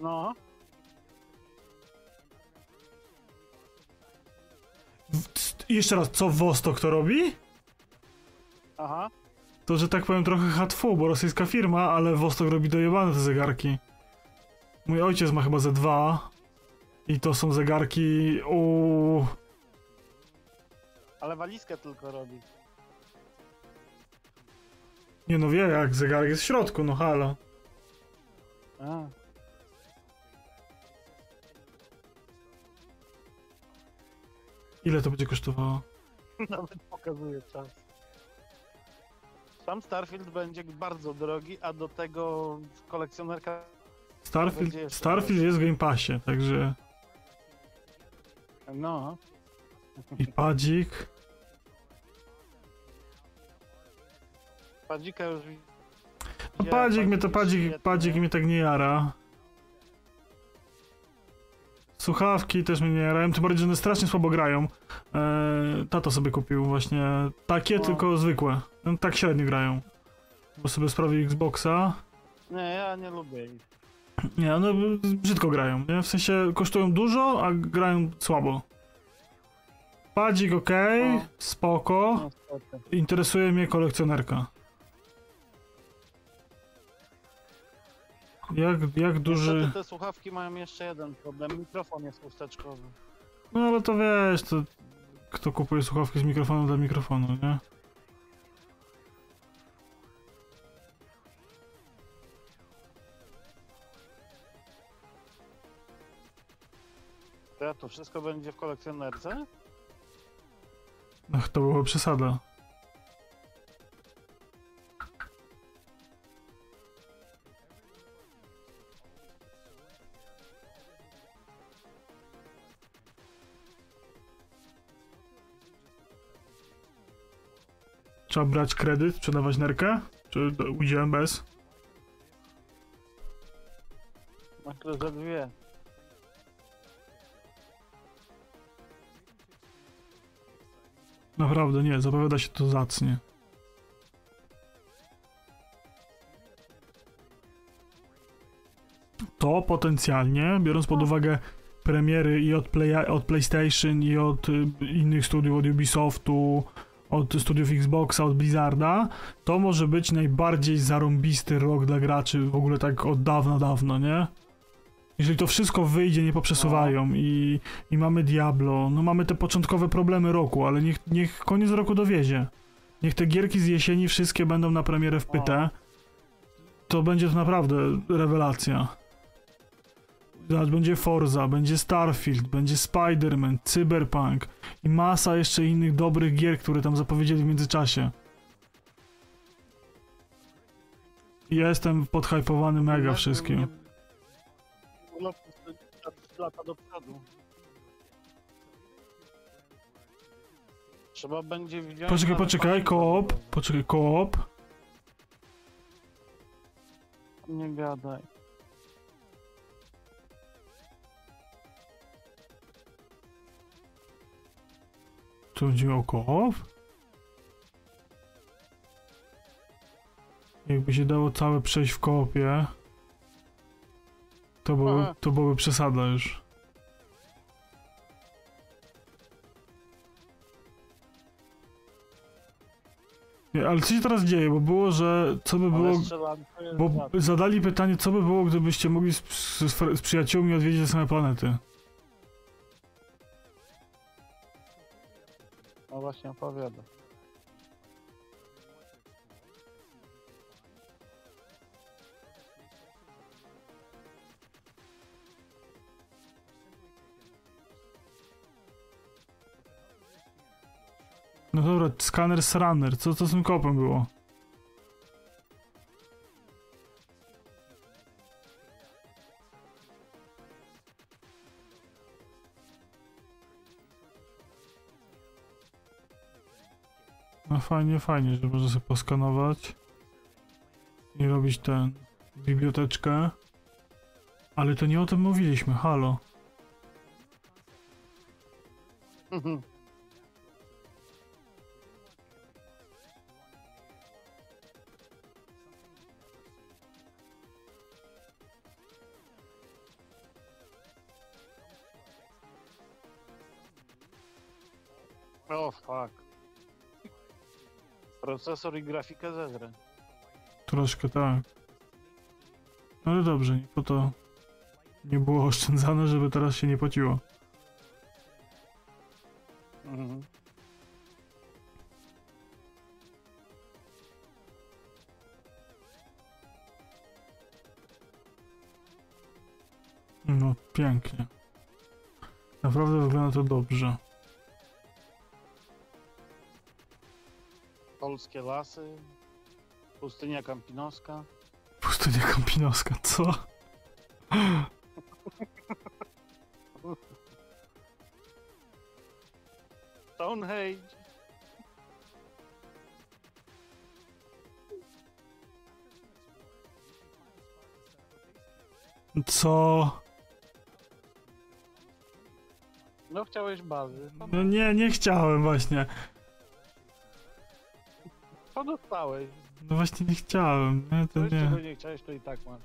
No. Jeszcze raz, co Wostok to robi? Aha. To, że tak powiem, trochę hatfu, bo rosyjska firma, ale Wostok robi dojebane te zegarki. Mój ojciec ma chyba ze dwa. I to są zegarki u... Ale walizkę tylko robi. Nie no wie, jak zegarek jest w środku, no halo. A. Ile to będzie kosztowało? Nawet pokazuje czas. Sam Starfield będzie bardzo drogi, a do tego kolekcjonerka. Starfield, Starfield jest w Game Passie, także... No. I padzik. Padzika już. No padzik mnie to, padzik, padzik mnie tak nie jara. Słuchawki też mnie nie jarają, tym bardziej, że one strasznie słabo grają. Eee, tato sobie kupił właśnie takie, No. tylko zwykłe. No, tak średnio grają. Bo sobie sprawił Xboxa. Nie, ja nie lubię ich. Nie, one brzydko grają, nie? W sensie kosztują dużo, a grają słabo. Padzik ok, spoko. No, spoko. Interesuje mnie kolekcjonerka. Jak, jak duży... Niestety te słuchawki mają jeszcze jeden problem. Mikrofon jest chusteczkowy. No ale to wiesz, to kto kupuje słuchawki z mikrofonem dla mikrofonu, nie? To ja to wszystko będzie w kolekcjonerce? Ach, to była przesada. Trzeba brać kredyt, sprzedawać nerkę? Czy ujdziemy bez? Naprawdę nie, zapowiada się to zacnie. To potencjalnie, biorąc pod uwagę premiery i od, Play, od PlayStation, i od y, innych studiów, od Ubisoftu, od studiów Xboxa, od Blizzarda, to może być najbardziej zarąbisty rok dla graczy w ogóle tak od dawna, dawno, nie? Jeżeli to wszystko wyjdzie, nie poprzesuwają i, i mamy Diablo, no mamy te początkowe problemy roku, ale niech, niech koniec roku dowiezie. Niech te gierki z jesieni wszystkie będą na premierę w pytę. To będzie to naprawdę rewelacja. Zobacz, będzie Forza, będzie Starfield, będzie Spider-Man, Cyberpunk i masa jeszcze innych dobrych gier, które tam zapowiedzieli w międzyczasie. Jestem podhypowany mega wszystkim. Lata do przodu. Trzeba będzie wziąć... Poczekaj, poczekaj, koop, poczekaj, koop. Nie gadaj. Tu chodzi o koop? Jakby się dało całe przejść w koopie, to, były, to byłaby przesada już. Nie, ale co się teraz dzieje? Bo było, że co by było. Bo zadali pytanie, co by było, gdybyście mogli z, z, z przyjaciółmi odwiedzić te same planety. No właśnie opowiada. No dobra, skaner runner, co to z tym kopem było? No fajnie, fajnie, że można sobie poskanować i robić ten biblioteczkę. Ale to nie o tym mówiliśmy, halo. O fuck. Procesor i grafikę zeżrę. Troszkę tak. Ale dobrze, po to nie było oszczędzane, żeby teraz się nie płaciło. Mhm. No, pięknie. Naprawdę wygląda to dobrze. Polskie lasy. Pustynia Kampinoska. Pustynia Kampinoska, co? Stonehenge. Co? No chciałeś bazy. No nie, nie chciałem właśnie. Co dostałeś? No właśnie nie chciałem. Nie, to Coś, czego nie. nie chciałeś, to i tak masz.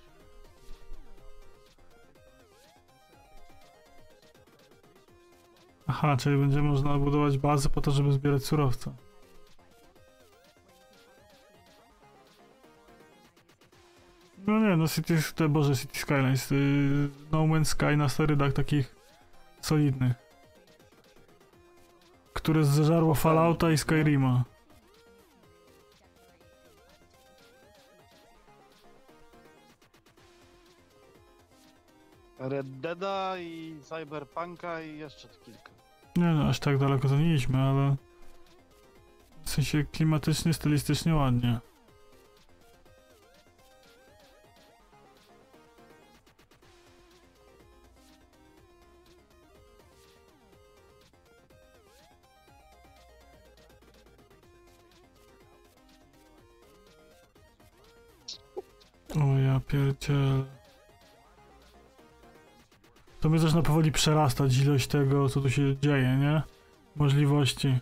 Aha, czyli będzie można budować bazę po to, żeby zbierać surowce. No nie, no City, te Boże City Skylines, y, No Man's Sky na sterydach takich solidnych. Które zeżarło Fallouta i Skyrima. Red Deada i Cyberpunka i jeszcze kilka. Nie no, aż tak daleko to nie idźmy, ale... W sensie klimatycznie, stylistycznie ładnie. Powoli przerastać ilość tego, co tu się dzieje, nie? Możliwości.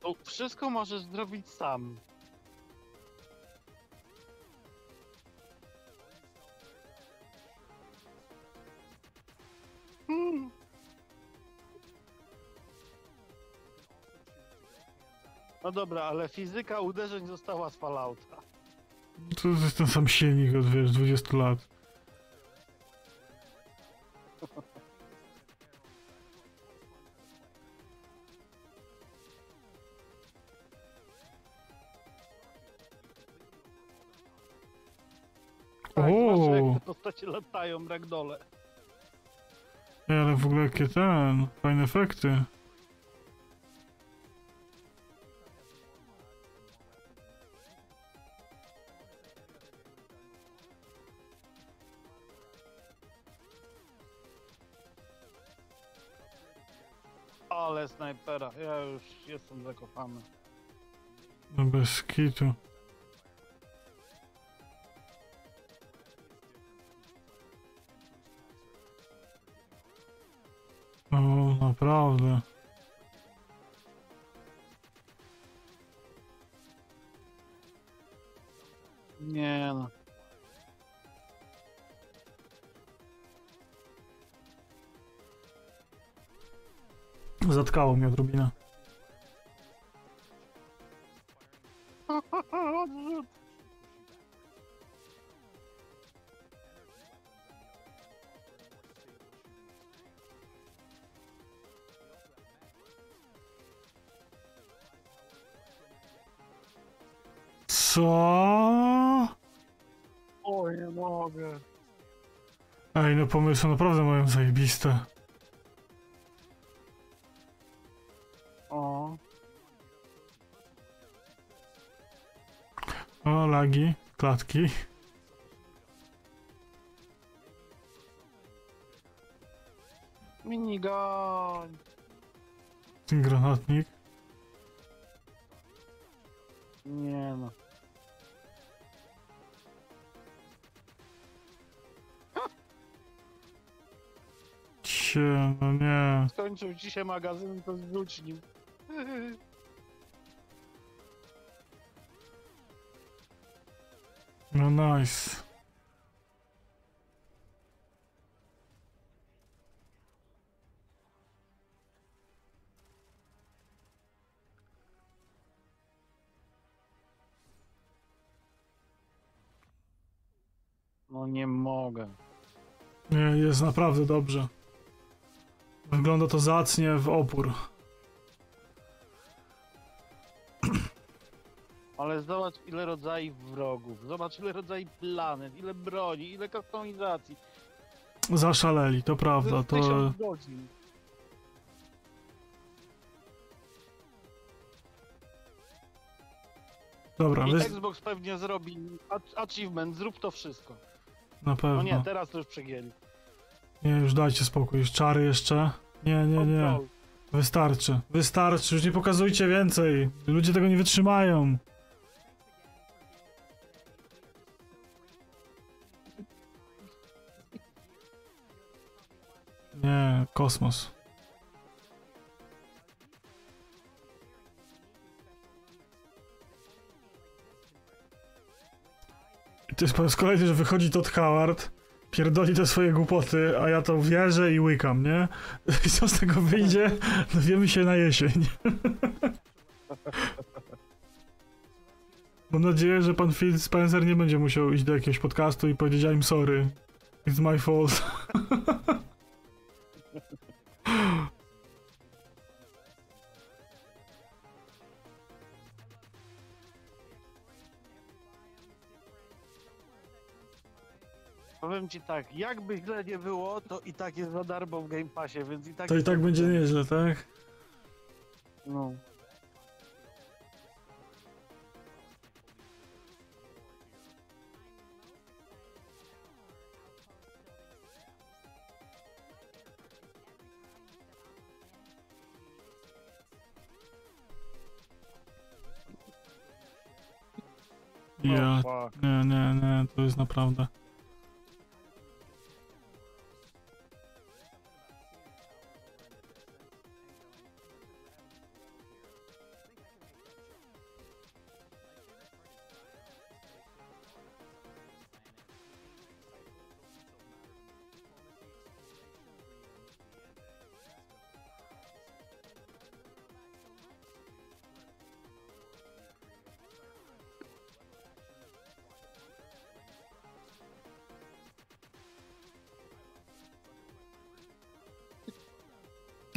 To wszystko możesz zrobić sam. Hmm. No dobra, ale fizyka uderzeń została z Fallouta. To jest ten sam silnik od wiesz, 20 lat. Postacie latają ragdole. Ej, ale w ogóle jakie ten, fajne efekty. Ale snajpera, ja już jestem zakopany. No bez kitu. Co? O, nie mogę. Ej, no pomysły naprawdę mają zajebiste. O. O, lagi, klatki. Minigun. Ten granatnik. Nie no. Cie, no nie. Skończył się magazyn, to zwróć nim. No nice. No nie mogę. Nie, jest naprawdę dobrze. Wygląda to zacnie w opór. Ale zobacz ile rodzajów wrogów, zobacz ile rodzajów planet, ile broni, ile kustomizacji. Zaszaleli, to prawda, to... Godzin. Dobra, I wy... Xbox pewnie zrobi achievement, zrób to wszystko. na pewno. No nie, teraz to już przegięli. Nie, już dajcie spokój, już czary jeszcze. Nie, nie, nie. Wystarczy, wystarczy, już nie pokazujcie więcej. Ludzie tego nie wytrzymają. Nie, kosmos. I to jest po raz kolejny, że wychodzi Todd Howard, pierdoli te swoje głupoty, a ja to wierzę i łykam, nie? I co z tego wyjdzie? Dowiemy się na jesień. Mam nadzieję, że pan Phil Spencer nie będzie musiał iść do jakiegoś podcastu i powiedzieć I'm sorry. It's my fault. Powiem ci tak, jakby źle nie było, to i tak jest za darmo w Game Passie, więc i tak... To i tak będzie nieźle, tak? No. Ja, fuck. nie, nie, nie, to jest naprawdę.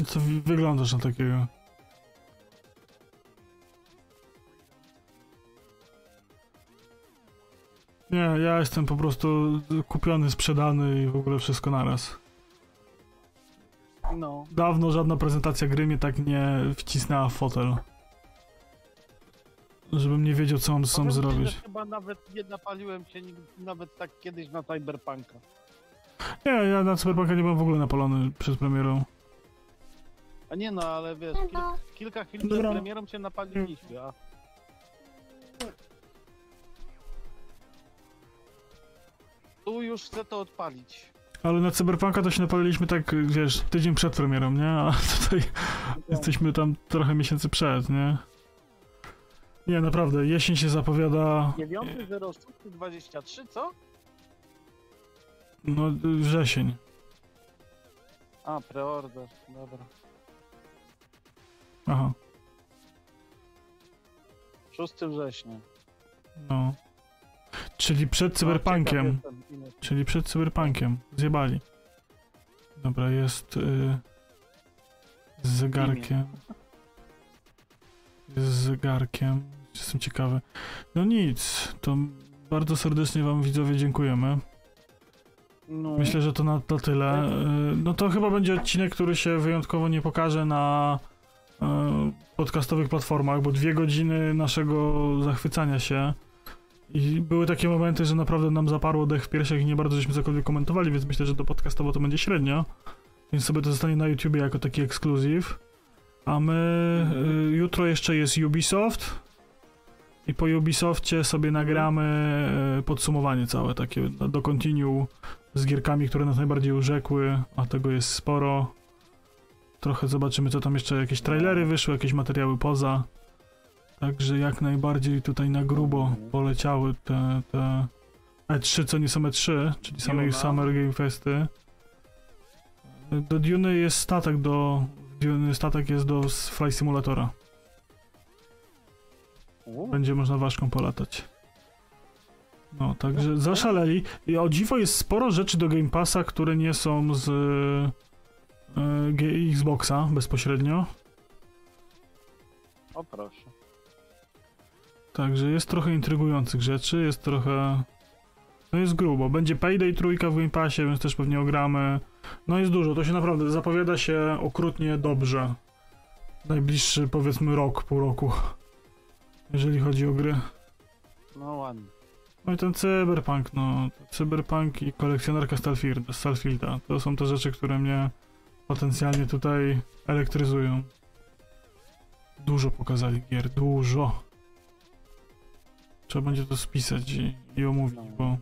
Co wy- wyglądasz na takiego? Nie, ja jestem po prostu kupiony, sprzedany i w ogóle wszystko naraz. No. Dawno żadna prezentacja gry mnie tak nie wcisnęła w fotel. Żebym nie wiedział, co mam z Powiem sobą ci, że zrobić. Chyba nawet nie napaliłem się nawet tak kiedyś na Cyberpunka. Nie, ja na Cyberpunka nie byłem w ogóle napalony przed premierą. A nie no, ale wiesz, kil, kilka chwil przed Dobra. premierą się napaliliśmy, a... Tu już chcę to odpalić. Ale na Cyberpunka to się napaliliśmy tak, wiesz, tydzień przed premierą, nie? A tutaj jesteśmy tam trochę miesięcy przed, nie? Nie, naprawdę, jesień się zapowiada, 9.06.23, co? no, wrzesień. A, preorder, dobra. Aha, 6 września. no. Czyli przed Cyberpunkiem. jestem, ile- Czyli przed Cyberpunkiem. Zjebali. Dobra, jest y, z zegarkiem. Jest z zegarkiem. Jestem ciekawy. No nic, to bardzo serdecznie wam widzowie dziękujemy. No. Myślę, że to na to tyle. Y, No to chyba będzie odcinek, który się wyjątkowo nie pokaże na podcastowych platformach, bo dwie godziny naszego zachwycania się i były takie momenty, że naprawdę nam zaparło dech w piersiach i nie bardzo żeśmy cokolwiek komentowali, więc myślę, że to podcastowo to będzie średnio. Więc sobie to zostanie na YouTubie jako taki ekskluzyw. A my y, jutro jeszcze jest Ubisoft. I po Ubisoftie sobie nagramy y, podsumowanie całe takie do continue z gierkami, które nas najbardziej urzekły, a tego jest sporo. Trochę zobaczymy, co tam jeszcze, jakieś trailery wyszły, jakieś materiały poza. Także jak najbardziej tutaj na grubo poleciały te, te E3, co nie są E3, czyli same. Summer Game Festy. Do Duny jest statek do... Duny statek jest do Fly Simulatora. Będzie można ważką polatać. No, także zaszaleli. I o dziwo jest sporo rzeczy do Game Passa, które nie są z e, Xboxa bezpośrednio. O proszę. Także jest trochę intrygujących rzeczy, jest trochę... No jest grubo. Będzie Payday trójka w Game Passie, więc też pewnie ogramy. No jest dużo, to się naprawdę zapowiada się okrutnie dobrze. Najbliższy powiedzmy rok, pół roku. Jeżeli chodzi o gry. No ładnie. No i ten Cyberpunk, no. Cyberpunk i kolekcjonerka Starfield, Starfielda. To są te rzeczy, które mnie potencjalnie tutaj elektryzują. Dużo pokazali gier, dużo. Trzeba będzie to spisać i, i omówić, bo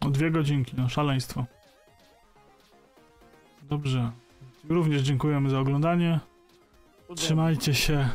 o dwie godzinki, no szaleństwo. Dobrze. Również dziękujemy za oglądanie. Trzymajcie się.